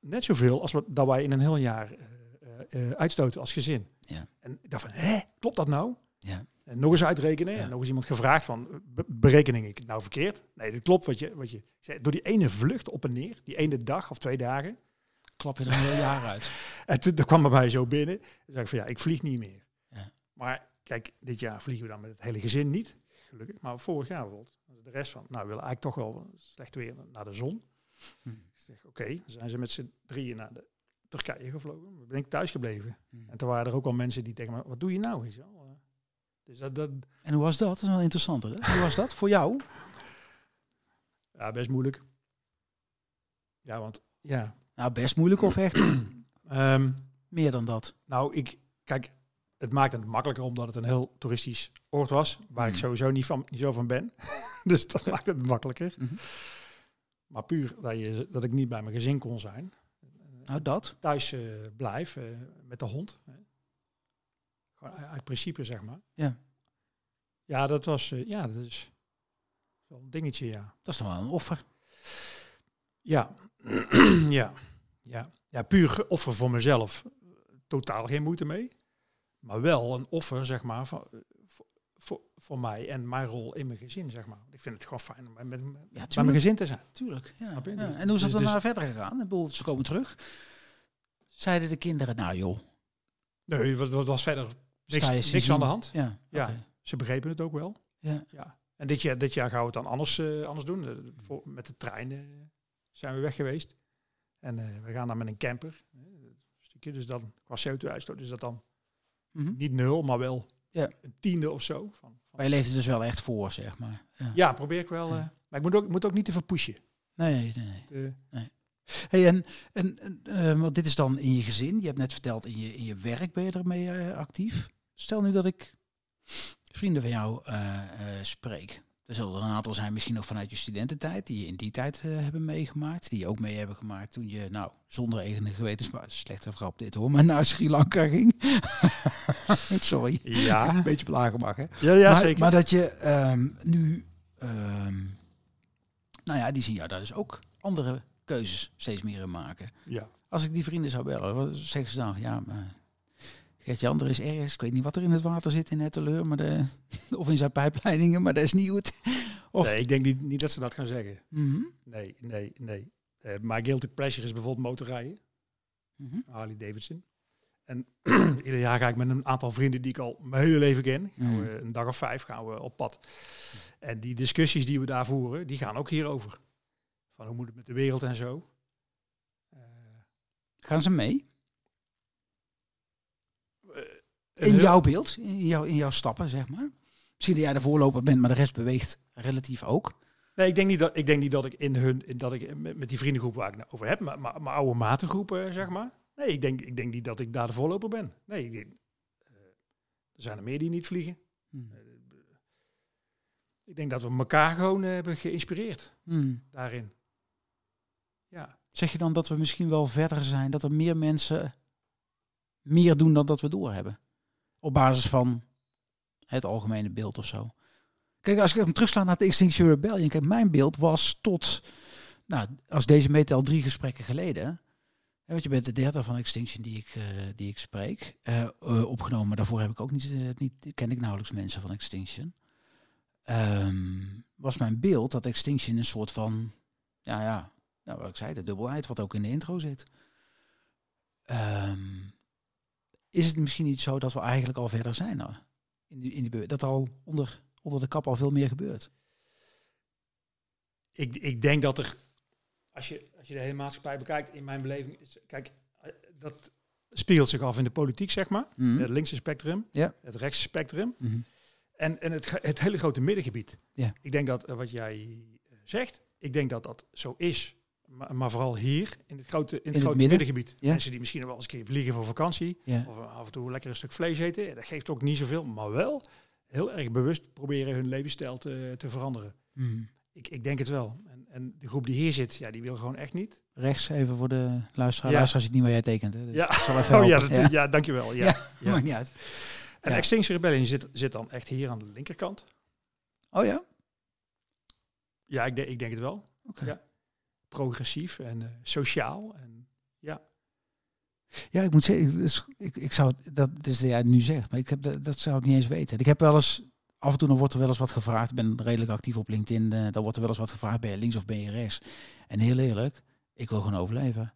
net zoveel als wat, dat wij in een heel jaar eh, uitstoten als gezin. Ja. En ik dacht van, hè, klopt dat nou? Ja. En nog eens uitrekenen. Ja. En nog eens iemand gevraagd van, be- berekening ik het nou verkeerd? Nee, dat klopt wat je, wat je zei. Door die ene vlucht op en neer, die ene dag of twee dagen. Klap je er een heel jaar uit. En toen dat kwam bij mij zo binnen. Toen zei ik van, ja, ik vlieg niet meer. Ja. Maar kijk, dit jaar vliegen we dan met het hele gezin niet. Gelukkig. Maar vorig jaar bijvoorbeeld. De rest van, nou, we willen eigenlijk toch wel slecht weer naar de zon. Hm. Ik zeg, oké, dan zijn ze met z'n drieën naar de Turkije gevlogen. Dan ben ik thuis gebleven. Hm. En toen waren er ook al mensen die tegen me, wat doe je nou? Wel? Eh, Dus dat, dat, En hoe was dat? Dat is wel interessant. Hè? Hoe was dat voor jou? ja, best moeilijk. Ja, want, ja. Nou, best moeilijk of echt Ehm, meer dan dat? nou, ik, kijk, het maakt het makkelijker omdat het een heel toeristisch oord was. Waar ik Mhm. sowieso niet, van, niet zo van ben. dus dat maakt het makkelijker. Mhm. Maar puur dat, je, dat ik niet bij mijn gezin kon zijn. Nou, dat. Thuis eh, blijf eh, met de hond. Hè. Gewoon uit principe, zeg maar. Ja. Ja, dat was, eh, ja, dat is wel een dingetje, ja. Dat is toch wel een offer. Ja, ja, ja. Ja, puur offer voor mezelf. Totaal geen moeite mee. Maar wel een offer, zeg maar, voor, voor, voor, voor mij en mijn rol in mijn gezin, zeg maar. Ik vind het gewoon fijn om met, mijn gezin te zijn. Tuurlijk. Ja. Dus- En hoe is het dus- daarna verder gegaan? Ik bedoel, ze komen terug. Zeiden de kinderen, nou joh, Nee, wat, wat was verder niks, niks aan de hand. Ja. Ja. Ze begrepen het ook wel. Ja. ja. En dit jaar, dit jaar gaan we het dan anders, eh, anders doen. Eh, voor, met de trein eh, zijn we weg geweest. En we gaan dan met een camper. een stukje, dus dan qua CO2-uitstoot is dat dan Mhm. niet nul, maar wel Ja. een tiende of zo. Van, van- Maar je leeft er dus wel echt voor, zeg maar. Ja. ja, probeer ik wel. Maar ik moet ook, moet ook niet te verpushen. Nee, nee, nee. De- Hey, en, en, en, want dit is dan in je gezin. Je hebt net verteld, in je, in je werk ben je ermee actief. Stel nu dat ik vrienden van jou eh, eh, spreek. Er zullen er een aantal zijn, misschien nog vanuit je studententijd, die je in die tijd eh, hebben meegemaakt. Die je ook mee hebben gemaakt toen je, nou, zonder enige gewetensbasis, slechte grap dit hoor, maar naar Sri Lanka ging. Sorry. Ja, Een beetje belagen mag, hè? ja, ja maar, zeker. Maar dat je ehm, nu, ehm, nou ja, die zien jou daar dus ook andere keuzes steeds meer in maken. ja. Als ik die vrienden zou bellen, wat zeggen ze dan? Ja, maar Gert-Jan, er is ergens, ik weet niet wat er in het water zit in Etteleur, maar de, of in zijn pijpleidingen, maar dat is niet goed. Of, Nee, ik denk niet, niet dat ze dat gaan zeggen. Mhm, Nee, nee, nee. Eh my guilty pleasure is bijvoorbeeld motorrijden. mhm, Harley Davidson. En ieder jaar ga ik met een aantal vrienden die ik al mijn hele leven ken. Gaan Mm. we een dag of vijf gaan we op pad. En die discussies die we daar voeren, die gaan ook hierover. Van hoe moet het met de wereld en zo. Eh, Gaan ze mee? een In jouw beeld, in, jouw, in jouw stappen, zeg maar. Misschien dat jij de voorloper bent, maar de rest beweegt relatief ook. Nee, ik denk niet dat ik, denk niet dat ik in hun, in dat ik met, met die vriendengroep waar ik het over heb, maar mijn oude matengroep, eh, zeg maar. Nee, ik denk, ik denk niet dat ik daar de voorloper ben. Nee, ik denk, eh, er zijn er meer die niet vliegen. Hmm. Ik denk dat we elkaar gewoon eh, hebben geïnspireerd Hmm. daarin. Ja. Zeg je dan dat we misschien wel verder zijn, dat er meer mensen meer doen dan dat we doorhebben? Op basis van het algemene beeld of zo. Kijk, als ik hem terugsla naar de Extinction Rebellion, kijk, mijn beeld was tot, nou, als deze meetel drie gesprekken geleden, hè, want je bent de derde van Extinction die ik, eh, die ik spreek, eh, eh, opgenomen. Daarvoor heb ik ook niet, niet, ken ik nauwelijks mensen van Extinction. Ehm, was mijn beeld dat Extinction een soort van, ja, ja, nou, wat ik zei, de dubbelheid, wat ook in de intro zit. Ehm, is het misschien niet zo dat we eigenlijk al verder zijn? Nou, in die, in die, dat al onder, onder de kap al veel meer gebeurt? Ik, ik denk dat er, als je, als je de hele maatschappij bekijkt, in mijn beleving, is, kijk, eh, dat spiegelt zich af in de politiek, zeg maar. Mhm. Het linkse spectrum, Ja. het rechtse spectrum Mhm. en, en het, het hele grote middengebied. Ja. Ik denk dat eh, wat jij eh, zegt, ik denk dat dat zo is. Maar, maar vooral hier, in het grote, in het het grote midden? middengebied. Ja. Mensen die misschien nog wel eens een keer vliegen voor vakantie. Ja. Of af en toe lekker een stuk vlees eten. Dat geeft ook niet zoveel. Maar wel heel erg bewust proberen hun levensstijl te, te veranderen. Mhm. Ik, ik denk het wel. En, en de groep die hier zit, ja, die wil gewoon echt niet. Rechts even voor de luisteraar. Ja. Luisteraar ziet niet waar jij tekent. Hè? Dus Ja. zal Oh ja, dat, ja. dankjewel. Ja. Ja. Ja. Maakt niet uit. En Ja. Extinction Rebellion zit, zit dan echt hier aan de linkerkant. Oh ja? Ja, ik, denk- ik denk het wel. Oké. Ja. Progressief en eh, sociaal. En, ja. Ja, ik moet zeggen, dus ik, ik zou dat is dat jij nu zegt, maar ik heb dat, dat zou ik niet eens weten. Ik heb wel eens, af en toe dan wordt er wel eens wat gevraagd. Ik ben redelijk actief op LinkedIn. eh, dan wordt er wel eens wat gevraagd, ben je links of ben je rechts? En heel eerlijk, ik wil gewoon overleven.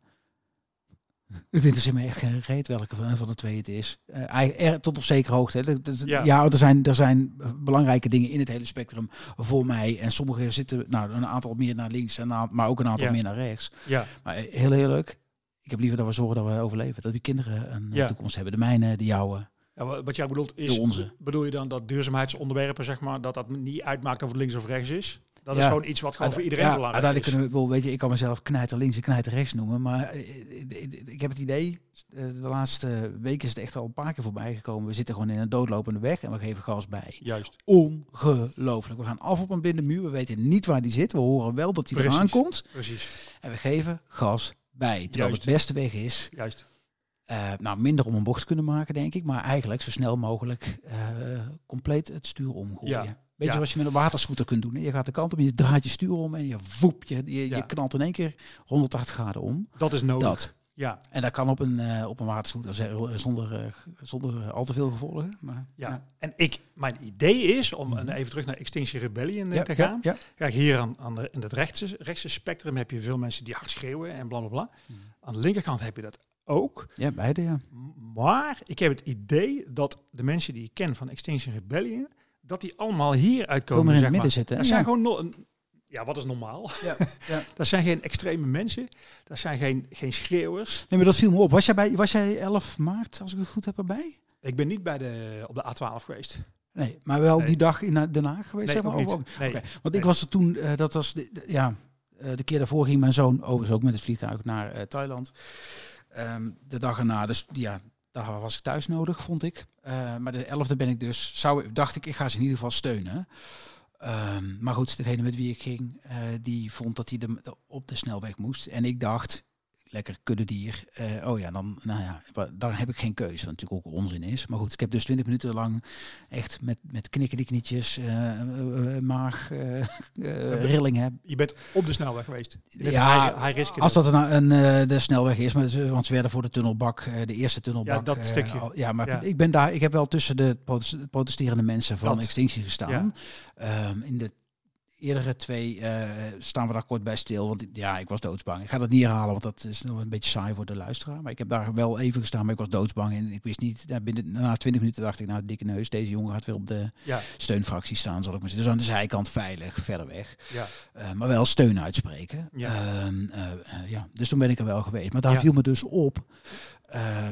Het interesseert me echt geen reet welke van, van de twee het is. Er- tot op zekere hoogte. Hè. Dat- dat- Ja. ja, er, zijn, er zijn belangrijke dingen in het hele spectrum voor mij. En sommige zitten, nou, een aantal meer naar links, en maar ook een aantal Ja. meer naar rechts. ja. Maar eh, heel eerlijk, ik heb liever dat we zorgen dat we overleven. Dat die kinderen een eh, Ja. toekomst hebben. De mijne, de jouwe. Ja, wa- wat jij bedoelt is, bedoel je dan dat duurzaamheidsonderwerpen, zeg maar, dat dat niet uitmaakt of het links of rechts is? Dat is gewoon iets wat gewoon voor iedereen ja, belangrijk uiteindelijk is. kunnen we, weet je, ik kan mezelf knijter links en knijter rechts noemen. Maar eh, eh, eh, ik heb het idee, de laatste weken is het echt al een paar keer voorbij gekomen. We zitten gewoon in een doodlopende weg en we geven gas bij. Juist. Ongelooflijk. We gaan af op een blinde muur. We weten niet waar die zit. We horen wel dat die Precies. eraan komt. Precies. En we geven gas bij. Terwijl Juist. het beste weg is Juist. Nou, minder om een bocht te kunnen maken, denk ik. Maar eigenlijk zo snel mogelijk compleet het stuur omgooien. Ja. Weet je zoals je met een waterscooter kunt doen. Hè? Je gaat de kant op, je draait je stuur om en je voep, je, je, je knalt in één keer 180 graden om. Dat is nodig. Dat. Ja. En dat kan op een, eh, op een waterscooter zonder, eh, zonder al te veel gevolgen. Maar, Ja. En ik, mijn idee is, om en even terug naar Extinction Rebellion eh, Ja, te gaan. ja. Kijk, hier aan, aan de, in het rechtse, rechtse spectrum heb je veel mensen die hard schreeuwen en bla bla bla. Mhm. Aan de linkerkant heb je dat ook. ja, beide ja. Maar ik heb het idee dat de mensen die ik ken van Extinction Rebellion, dat die allemaal hier uitkomen. meer in zeg het midden maar. zitten. Dat zijn gewoon no een- ja, wat is normaal? Ja, ja. Dat zijn geen extreme mensen. Dat zijn geen, geen schreeuwers. Nee, maar dat viel me op. Was jij, bij, was jij 11 maart, als ik het goed heb, erbij? Ik ben niet bij de, op de A12 geweest. Nee, maar wel Nee. die dag in Den Haag geweest? Nee, zeg maar, ook niet. Nee. Want ik was er toen, eh, dat was, de, de- ja, Eh, de keer daarvoor ging mijn zoon overigens ook met het vliegtuig naar eh, Thailand. Ehm, de dag erna, dus ja, daar was ik thuis nodig, vond ik. Eh, maar de 11e ben ik dus, zou, dacht ik, ik ga ze in ieder geval steunen. Ehm, maar goed, degene met wie ik ging, eh, die vond dat hij op de snelweg moest. En ik dacht, lekker kuddedier. Uh, oh ja, dan, nou ja, daar heb ik geen keuze, wat natuurlijk ook onzin is. Maar goed, ik heb dus 20 minuten lang echt met, met knikken knietjes, uh, uh, maag, rillingen. Je bent op de snelweg geweest? Ja, high, high als dat een, een de snelweg is, maar, want ze werden voor de tunnelbak, de eerste tunnelbak. Ja, dat stukje. Al, ja, maar ja. ik ben daar, ik heb wel tussen de protesterende mensen van dat. Extinctie gestaan. Ja. Um, in de eerdere twee uh, staan we daar kort bij stil. Want ja, ik was doodsbang. Ik ga dat niet herhalen, want dat is nog een beetje saai voor de luisteraar. Maar ik heb daar wel even gestaan, maar ik was doodsbang. En ik wist niet, ja, binnen, na twintig minuten dacht ik, nou, dikke neus, deze jongen gaat weer op de ja. steunfractie staan, zal ik maar zeggen. Dus aan de zijkant veilig, verder weg. Ja. Uh, maar wel steun uitspreken. Ja. Uh, ja. Dus toen ben ik er wel geweest. Maar daar viel me dus op,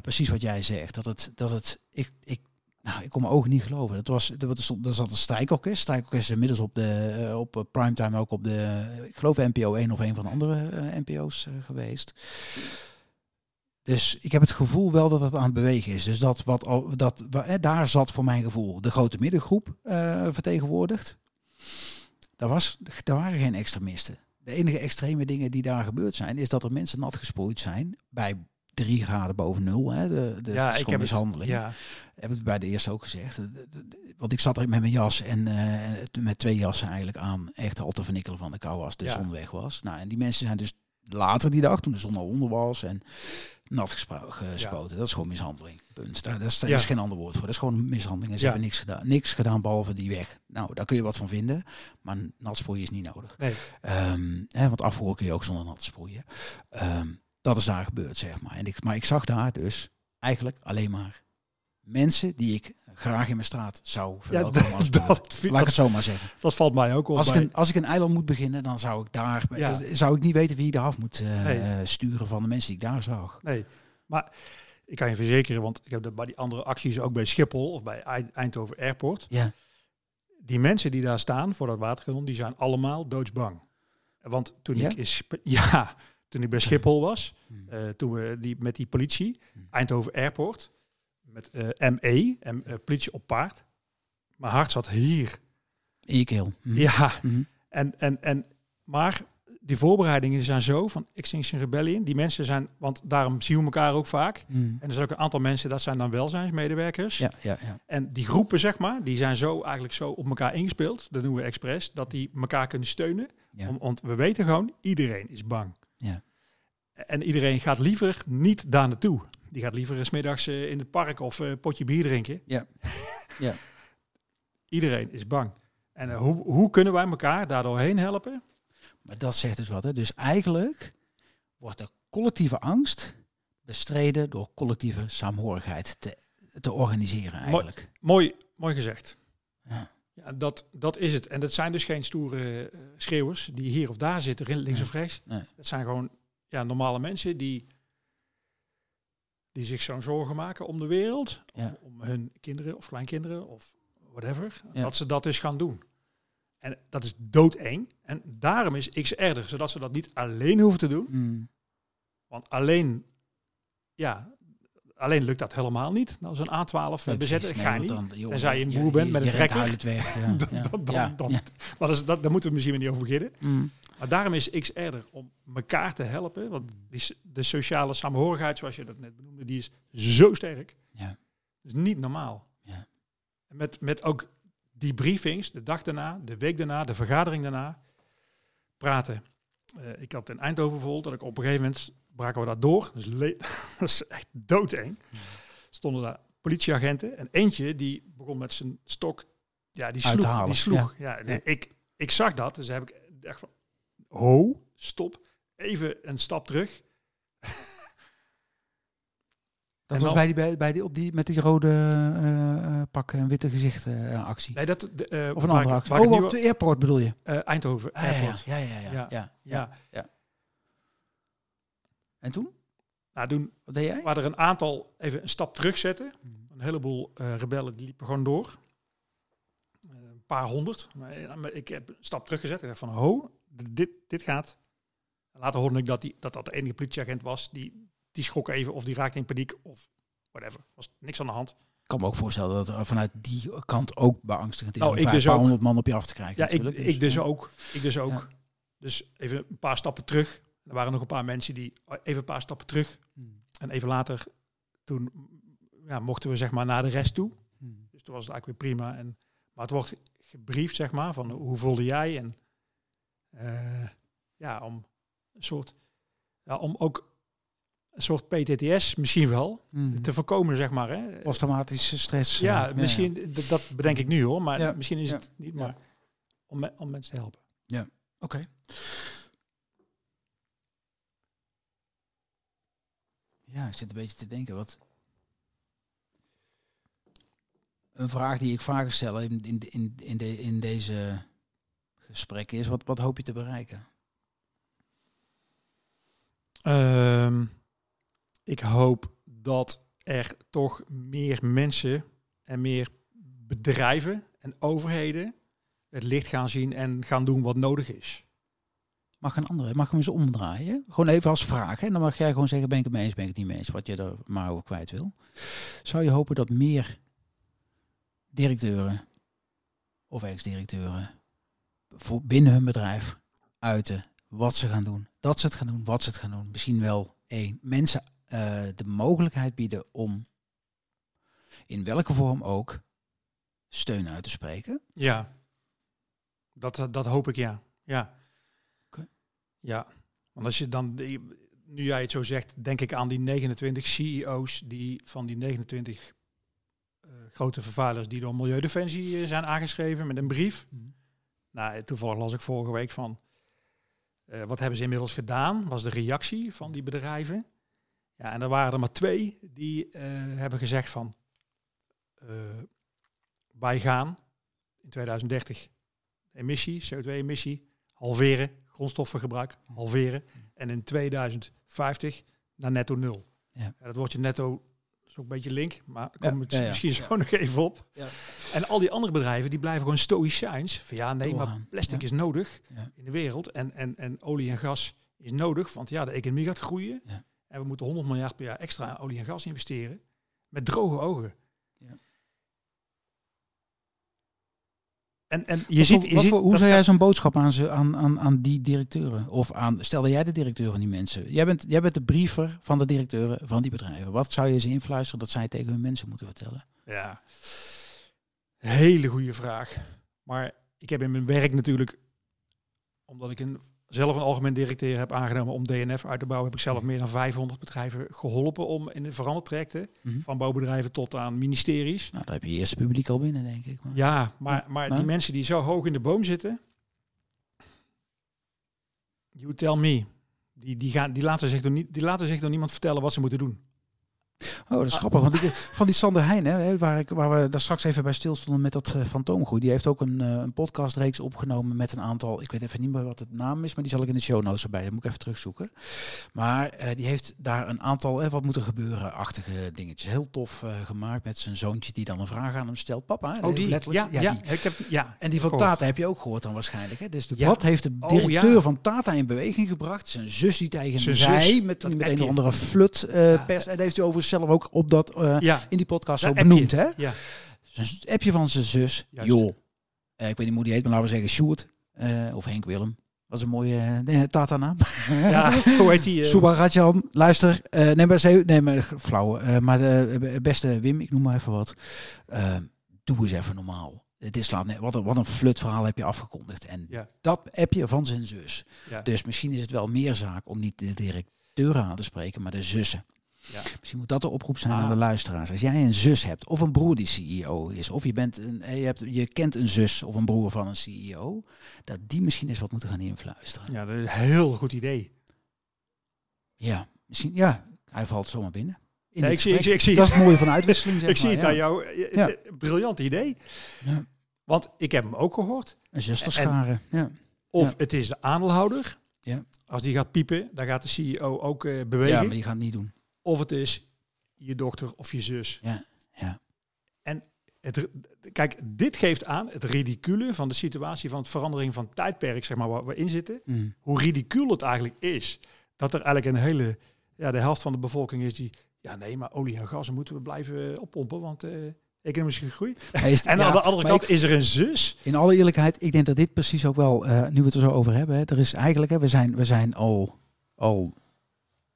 precies wat jij zegt, dat het, dat het, ik, ik nou, ik kon mijn ogen niet geloven. Dat was, dat zat een strijkorkest. Strijkorkest is inmiddels op de uh, op primetime ook op de, ik geloof NPO 1 of een van de andere uh, NPO's uh, geweest. Dus ik heb het gevoel wel dat het aan het bewegen is. Dus dat wat al, dat daar zat voor mijn gevoel de grote middengroep vertegenwoordigd. Daar, was, daar waren geen extremisten. De enige extreme dingen die daar gebeurd zijn, is dat er mensen nat gesproeid zijn bij drie graden boven nul. Hè, de de ja, ik heb mishandeling. Het, ja. Heb het bij de eerste ook gezegd. Want ik zat er met mijn jas en uh, met twee jassen eigenlijk aan. Echt al te vernikkelen van de kou als de Ja. zon weg was. Nou, en die mensen zijn dus later die dag, toen de zon al onder was en nat gespoten. Dat is gewoon mishandeling. Punt. Daar, daar is, daar Ja. is geen ander woord voor. Dat is gewoon mishandeling. En ze Ja. hebben niks gedaan. Niks gedaan behalve die weg. Nou, daar kun je wat van vinden. Maar nat sproeien is niet nodig. Nee. Ehm, hè, want afvoeren kun je ook zonder nat sproeien. Ehm, dat is daar gebeurd, zeg maar. En ik, maar ik zag daar dus eigenlijk alleen maar mensen die ik graag in mijn straat zou Ja, verwelkomen als dat, Laat ik het zo maar zeggen. dat valt mij ook op. Als ik, bij- een, als ik een eiland moet beginnen, dan zou ik daar Ja. dan zou ik niet weten wie ik eraf moet eh, Nee. sturen van de mensen die ik daar zag. Nee, maar ik kan je verzekeren, want ik heb dat bij die andere acties ook bij Schiphol of bij Eind- Eindhoven Airport. Ja, Die mensen die daar staan voor dat waterkanon, die zijn allemaal doodsbang. Want toen Ja? ik in Sp- ja, toen ik bij Schiphol was, Hmm. eh, toen we die met die politie, Hmm. Eindhoven Airport, met eh, ME, en, eh, politie op paard. Mijn hart zat hier. in je keel. Hm. Ja, en, en, en, maar die voorbereidingen zijn zo van Extinction Rebellion. Die mensen zijn, want daarom zien we elkaar ook vaak. En er zijn ook een aantal mensen, dat zijn dan welzijnsmedewerkers. Ja, ja, ja. En die groepen, zeg maar, die zijn zo eigenlijk zo op elkaar ingespeeld. Dat doen we expres, dat die elkaar kunnen steunen. ja. Om, want we weten gewoon, iedereen is bang. Ja. En iedereen gaat liever niet daar naartoe. Die gaat liever 's middags eh, in het park of eh, een potje bier drinken. Ja. Ja. Iedereen is bang. En eh, hoe, hoe kunnen wij elkaar daardoor heen helpen? Maar dat zegt dus wat. Hè? Dus eigenlijk wordt de collectieve angst bestreden door collectieve saamhorigheid te, te organiseren eigenlijk. Mooi, mooi gezegd. Ja. Ja, dat, dat is het. En dat zijn dus geen stoere eh, schreeuwers die hier of daar zitten, links of rechts. Nee. Het zijn gewoon ja, normale mensen die, die zich zo'n zorgen maken om de wereld. Ja. Om, om hun kinderen of kleinkinderen of whatever. Ja. Dat ze dat dus gaan doen. En dat is doodeng. En daarom is XR, zodat ze dat niet alleen hoeven te doen. Hm. Want alleen, ja, alleen lukt dat helemaal niet. Nou, zo'n A12 Nee, bezetten, ga Nee, niet. dan- joh, Tenzij je een boer bent met een trekker. weg. Ja. Dan- dan-. Maar dat is, dat, daar moeten we misschien niet over beginnen. Hm. Maar daarom is XR er om elkaar te helpen. Want die, de sociale samenhorigheid, zoals je dat net benoemde, die is zo sterk. Ja. Dat is niet normaal. Ja. En met, met ook die briefings, de dag daarna, de week daarna, de vergadering daarna, praten. Eh, ik had in Eindhoven vol dat ik op een gegeven moment braken we daar door. Dus dat is echt doodeng. Stonden daar politieagenten en eentje die begon met zijn stok, ja, die sloeg. Die sloeg. Ja. Ja. Ik, ik zag dat, dus heb ik echt van, ho, stop, even een stap terug. Dat En was dan- bij die, bij, bij die, op die, met die rode eh, eh, pakken en witte gezicht eh, actie. Nee, dat, de, of een andere ik- actie. Oh, op de airport bedoel je? Eindhoven Ah, Airport. ja, ja, ja, Ja. ja, Ja. ja. En toen? Nou, toen Wat deed jij? waren er een aantal even een stap terugzetten. Een heleboel eh, rebellen die liepen gewoon door. Eh, een paar honderd. Maar, maar ik heb een stap teruggezet. Ik dacht van, ho, dit, dit gaat Later hoorde ik dat, die, dat dat de enige politieagent was. Die, die schrok even of die raakte in paniek of whatever. was niks aan de hand. Ik kan me ook voorstellen dat er vanuit die kant ook beangstigend is Nou, om ik een dus paar ook. honderd man op je af te krijgen. Ja, ik, ik dus ja. ook. Ik dus ook. Ja. Dus even een paar stappen terug. Er waren nog een paar mensen die even een paar stappen terug. Hmm. En even later, toen ja, mochten we zeg maar naar de rest toe. Hmm. Dus toen was het eigenlijk weer prima. En, maar het wordt gebriefd, zeg maar, van hoe voelde jij? En eh, ja, om een soort, ja, om ook een soort PTTS misschien wel Hmm. te voorkomen, zeg maar. Hè. Posttraumatische stress. Ja, misschien, dat bedenk ik nu hoor, maar Ja. misschien is Ja. het niet, Ja. maar om, me- om mensen te helpen. Oké. Ja, ik zit een beetje te denken. Wat... Een vraag die ik vaker stel in, in, in, in deze gesprekken is: wat, wat hoop je te bereiken? Ehm, ik hoop dat er toch meer mensen en meer bedrijven en overheden het licht gaan zien en gaan doen wat nodig is. Mag een andere, mag hem eens omdraaien? Gewoon even als vraag. En dan mag jij gewoon zeggen: ben ik het mee eens, ben ik het niet mee eens, wat je er maar over kwijt wil. Zou je hopen dat meer directeuren of ex-directeuren voor binnen hun bedrijf uiten wat ze gaan doen, dat ze het gaan doen, wat ze het gaan doen. Misschien wel één mensen eh, de mogelijkheid bieden om in welke vorm ook steun uit te spreken. Ja, dat, dat hoop ik ja. Ja. Ja, want als je dan, nu jij het zo zegt, denk ik aan die 29 CEO's die van die 29 eh, grote vervuilers die door Milieudefensie eh, zijn aangeschreven met een brief. Nou, toevallig las ik vorige week van, eh, wat hebben ze inmiddels gedaan? Was de reactie van die bedrijven. Ja, en er waren er maar twee die eh, hebben gezegd van, eh, wij gaan in 2030 de emissie, CO2-emissie, halveren, grondstoffengebruik halveren. En in 2050 naar netto nul. Ja. dat wordt je netto, is ook een beetje link, maar daar Ja, ja. misschien zo nog even op. Ja. En al die andere bedrijven, die blijven gewoon stoïcijns. Van ja, nee, maar plastic is nodig in de wereld. En, en, en olie en gas is nodig, want ja, de economie gaat groeien. En we moeten 100 miljard per jaar extra aan olie en gas investeren. Met droge ogen. Ja. En, en je Wat ziet, voor- je wat ziet voor- hoe zou jij zo'n boodschap aan, ze, aan, aan, aan die directeuren? Of aan, stel dat jij de directeur van die mensen. Jij bent, jij bent de briefer van de directeuren van die bedrijven. Wat zou je ze influisteren dat zij tegen hun mensen moeten vertellen? Ja, hele goede vraag. Maar ik heb in mijn werk natuurlijk, omdat ik een, zelf een algemeen directeur heb aangenomen om DNF uit te bouwen, heb ik zelf meer dan 500 bedrijven geholpen om in de verandertrajecten, Mhm. van bouwbedrijven tot aan ministeries. Nou, daar heb je eerste publiek al binnen, denk ik. Maar, Ja, maar, maar Maar? die mensen die zo hoog in de boom zitten, you tell me, die, die, gaan, die, laten zich door niet, die laten zich door niemand vertellen wat ze moeten doen. Oh, dat is grappig. Want ik, van die Sander Heijn, hè, waar, ik, waar we daar straks even bij stilstonden met dat uh, fantoomgroei. Die heeft ook een, uh, een podcastreeks opgenomen met een aantal. Ik weet even niet meer wat het naam is, maar die zal ik in de show notes erbij. Dat moet ik even terugzoeken. Maar uh, die heeft daar een aantal, wat moet er gebeuren, achtige dingetjes. Heel tof gemaakt met zijn zoontje die dan een vraag aan hem stelt. Papa, oh, die? letterlijk. Ja, ja. Ik heb, ja En die van gehoord. Tata heb je ook gehoord dan waarschijnlijk. Hè? Dus de, Ja. wat heeft de Oh, directeur van Tata in beweging gebracht? Zijn zus die tegen hem Zijn zus, zei, met toen met een of andere flut pers. En dat heeft hij overigens zelf ook op dat uh, Ja, in die podcast dat zo benoemd, hè? Ja. Zijn appje van zijn zus, Juist. joh. Eh, ik weet niet hoe die heet, maar laten we zeggen Sjoerd. eh, of Henk Willem. Dat is een mooie eh, nee, Tata-naam. ja, hoe heet die? eh? Subharadjan, luister. eh nee, maar, ze- nee, maar flauw. eh, maar de beste Wim, ik noem maar even wat. Eh, doe eens even normaal. Dit slaat net, wat, een, wat een flut verhaal heb je afgekondigd. En Ja. dat heb je van zijn zus. Ja. Dus misschien is het wel meer zaak om niet de directeuren aan te spreken, maar de zussen. Ja. Misschien moet dat de oproep zijn Ah. aan de luisteraars. Als jij een zus hebt, of een broer die CEO is, of je, bent een, eh, je, hebt, je kent een zus of een broer van een CEO, dat die misschien eens wat moeten gaan influisteren. Ja, dat is een heel goed idee. Ja, misschien, ja, hij valt zomaar binnen. In ik, zie, ik, zie, ik zie dat is het mooie van uitwisseling. Zeg ik zie het ja. aan jou. Eh, Ja. eh, Briljant idee. Ja. Want ik heb hem ook gehoord. Een zusterscharen. Ja. Of het is de aandeelhouder. Ja. Als die gaat piepen, dan gaat de CEO ook bewegen. ja, maar die gaat het niet doen. Of het is je dochter of je zus. Ja, ja. En het, kijk, dit geeft aan het ridicule van de situatie van het verandering van tijdperk, zeg maar, waar we in zitten. Mm. Hoe ridicuul het eigenlijk is. Dat er eigenlijk een hele, ja, de helft van de bevolking is die, ja nee, maar olie en gas moeten we blijven eh, oppompen, want eh economische groei. Is- En ja, aan de andere kant ik- is er een zus. In alle eerlijkheid, ik denk dat dit precies ook wel, eh, nu we het er zo over hebben, hè, er is eigenlijk, hè, we zijn, we zijn al, al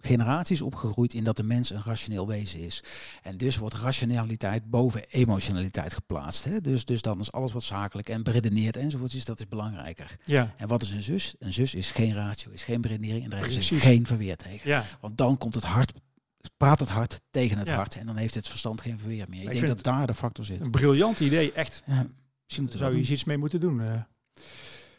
generaties opgegroeid in dat de mens een rationeel wezen is. En dus wordt rationaliteit boven emotionaliteit geplaatst. Hè? Dus, dus dan is alles wat zakelijk en beredeneerd enzovoort is, dat is belangrijker. Ja, En wat is een zus? Een zus is geen ratio, is geen beredenering en daar is geen verweer tegen. ja. Want dan komt het hart, praat het hart tegen het Ja. hart en dan heeft het verstand geen verweer meer. Ik, Ik denk dat daar de factor zit. Een briljant idee, echt. Ja, misschien zou je iets mee moeten doen. eh.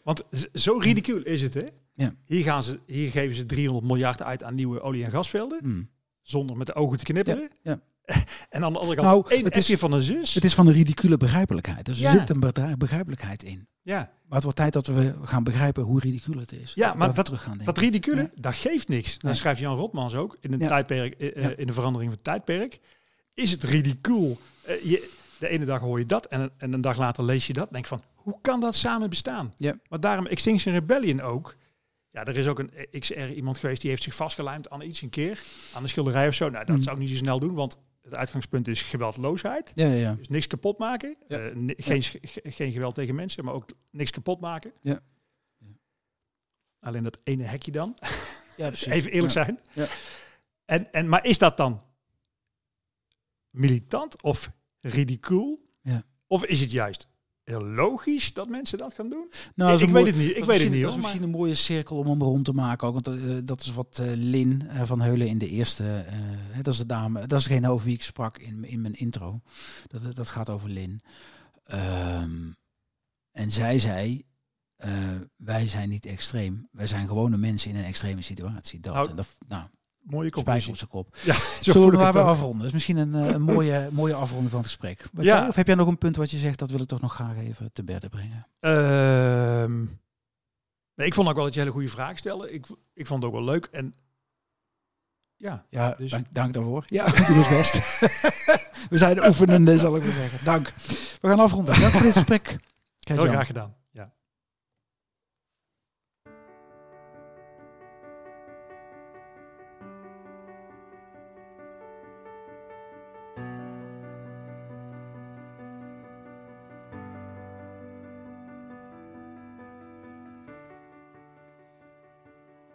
Want zo ridicuul is het, hè? Ja. Hier, gaan ze, hier geven ze 300 miljard uit aan nieuwe olie- en gasvelden. doen. Mm. Zonder met de ogen te knipperen. Ja, en aan de andere kant, Nou, één het is- van een zus. Het is van de ridicule begrijpelijkheid. Dus er zit een begrijpelijkheid in. ja, Maar het wordt tijd dat we gaan begrijpen hoe ridicule het is. Ja, Dat maar dat- terug gaan denken. dat ridicule, dat geeft niks. Dan schrijft Jan Rotmans ook in, een tijdperk, eh, eh, in de verandering van het tijdperk. Is het ridicuul? Eh, je, de ene dag hoor je dat en, en een dag later lees je dat. Denk van, hoe kan dat samen bestaan? Ja. Maar daarom Extinction Rebellion ook. Ja, er is ook een eh, XR iemand geweest die heeft zich vastgelijmd aan iets een keer. Aan een schilderij of zo. Nou, dat Mhm. zou ik niet zo snel doen, want het uitgangspunt is geweldloosheid. Ja, ja. Dus niks kapot maken. Ja. Eh, geen, ge- geen geweld tegen mensen, maar ook niks kapot maken. Ja. Ja. Alleen dat ene hekje dan. ja precies. Even eerlijk zijn. Ja. En, en, maar is dat dan militant of ridicuul? Ja. Of is het juist heel logisch dat mensen dat gaan doen? Nou, ik weet het niet. Ik weet het niet Dat is misschien een mooie cirkel om hem rond te maken ook. Want eh, dat is wat eh, Lin eh, van Heulen in de eerste... dat is de dame. Dat is degene over wie ik sprak in, in mijn intro. Dat, dat gaat over Lin. Ehm, en zij zei... wij zijn niet extreem. Wij zijn gewone mensen in een extreme situatie. Dat, Nou, en dat nou, Mooie conclusie. op zijn kop. Ja, zo Zullen we maar weer afronden? Dat is misschien een, eh, een mooie, mooie afronding van het gesprek. Wat Ja. jij, of heb jij nog een punt wat je zegt, dat wil ik toch nog graag even te bedden brengen? Ehm, nee, ik vond ook wel dat je hele goede vragen stelde. Ik, ik vond het ook wel leuk. En ja, Ja, Dus- dank, dank daarvoor. Ja, we doen ons best. we zijn oefenende, zal ik maar zeggen. Dank. We gaan afronden. Dank voor dit gesprek. heel graag gedaan.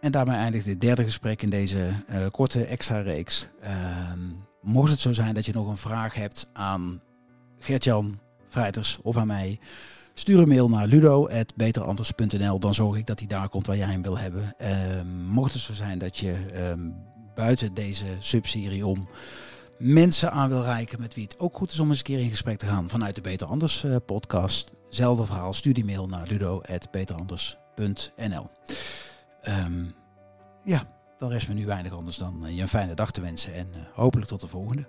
En daarmee eindigt dit derde gesprek in deze eh, korte extra reeks. Ehm, mocht het zo zijn dat je nog een vraag hebt aan Gert-Jan Vrijters of aan mij, stuur een mail naar ludo.beteranders.nl. Dan zorg ik dat hij daar komt waar jij hem wil hebben. Ehm, mocht het zo zijn dat je ehm, buiten deze subserie om mensen aan wil reiken met wie het ook goed is om eens een keer in gesprek te gaan vanuit de Beter Anders eh, podcast. Zelfde verhaal, stuur die mail naar ludo.beteranders.nl. Ehm, ja, dan rest me nu weinig anders dan eh, je een fijne dag te wensen en eh, hopelijk tot de volgende.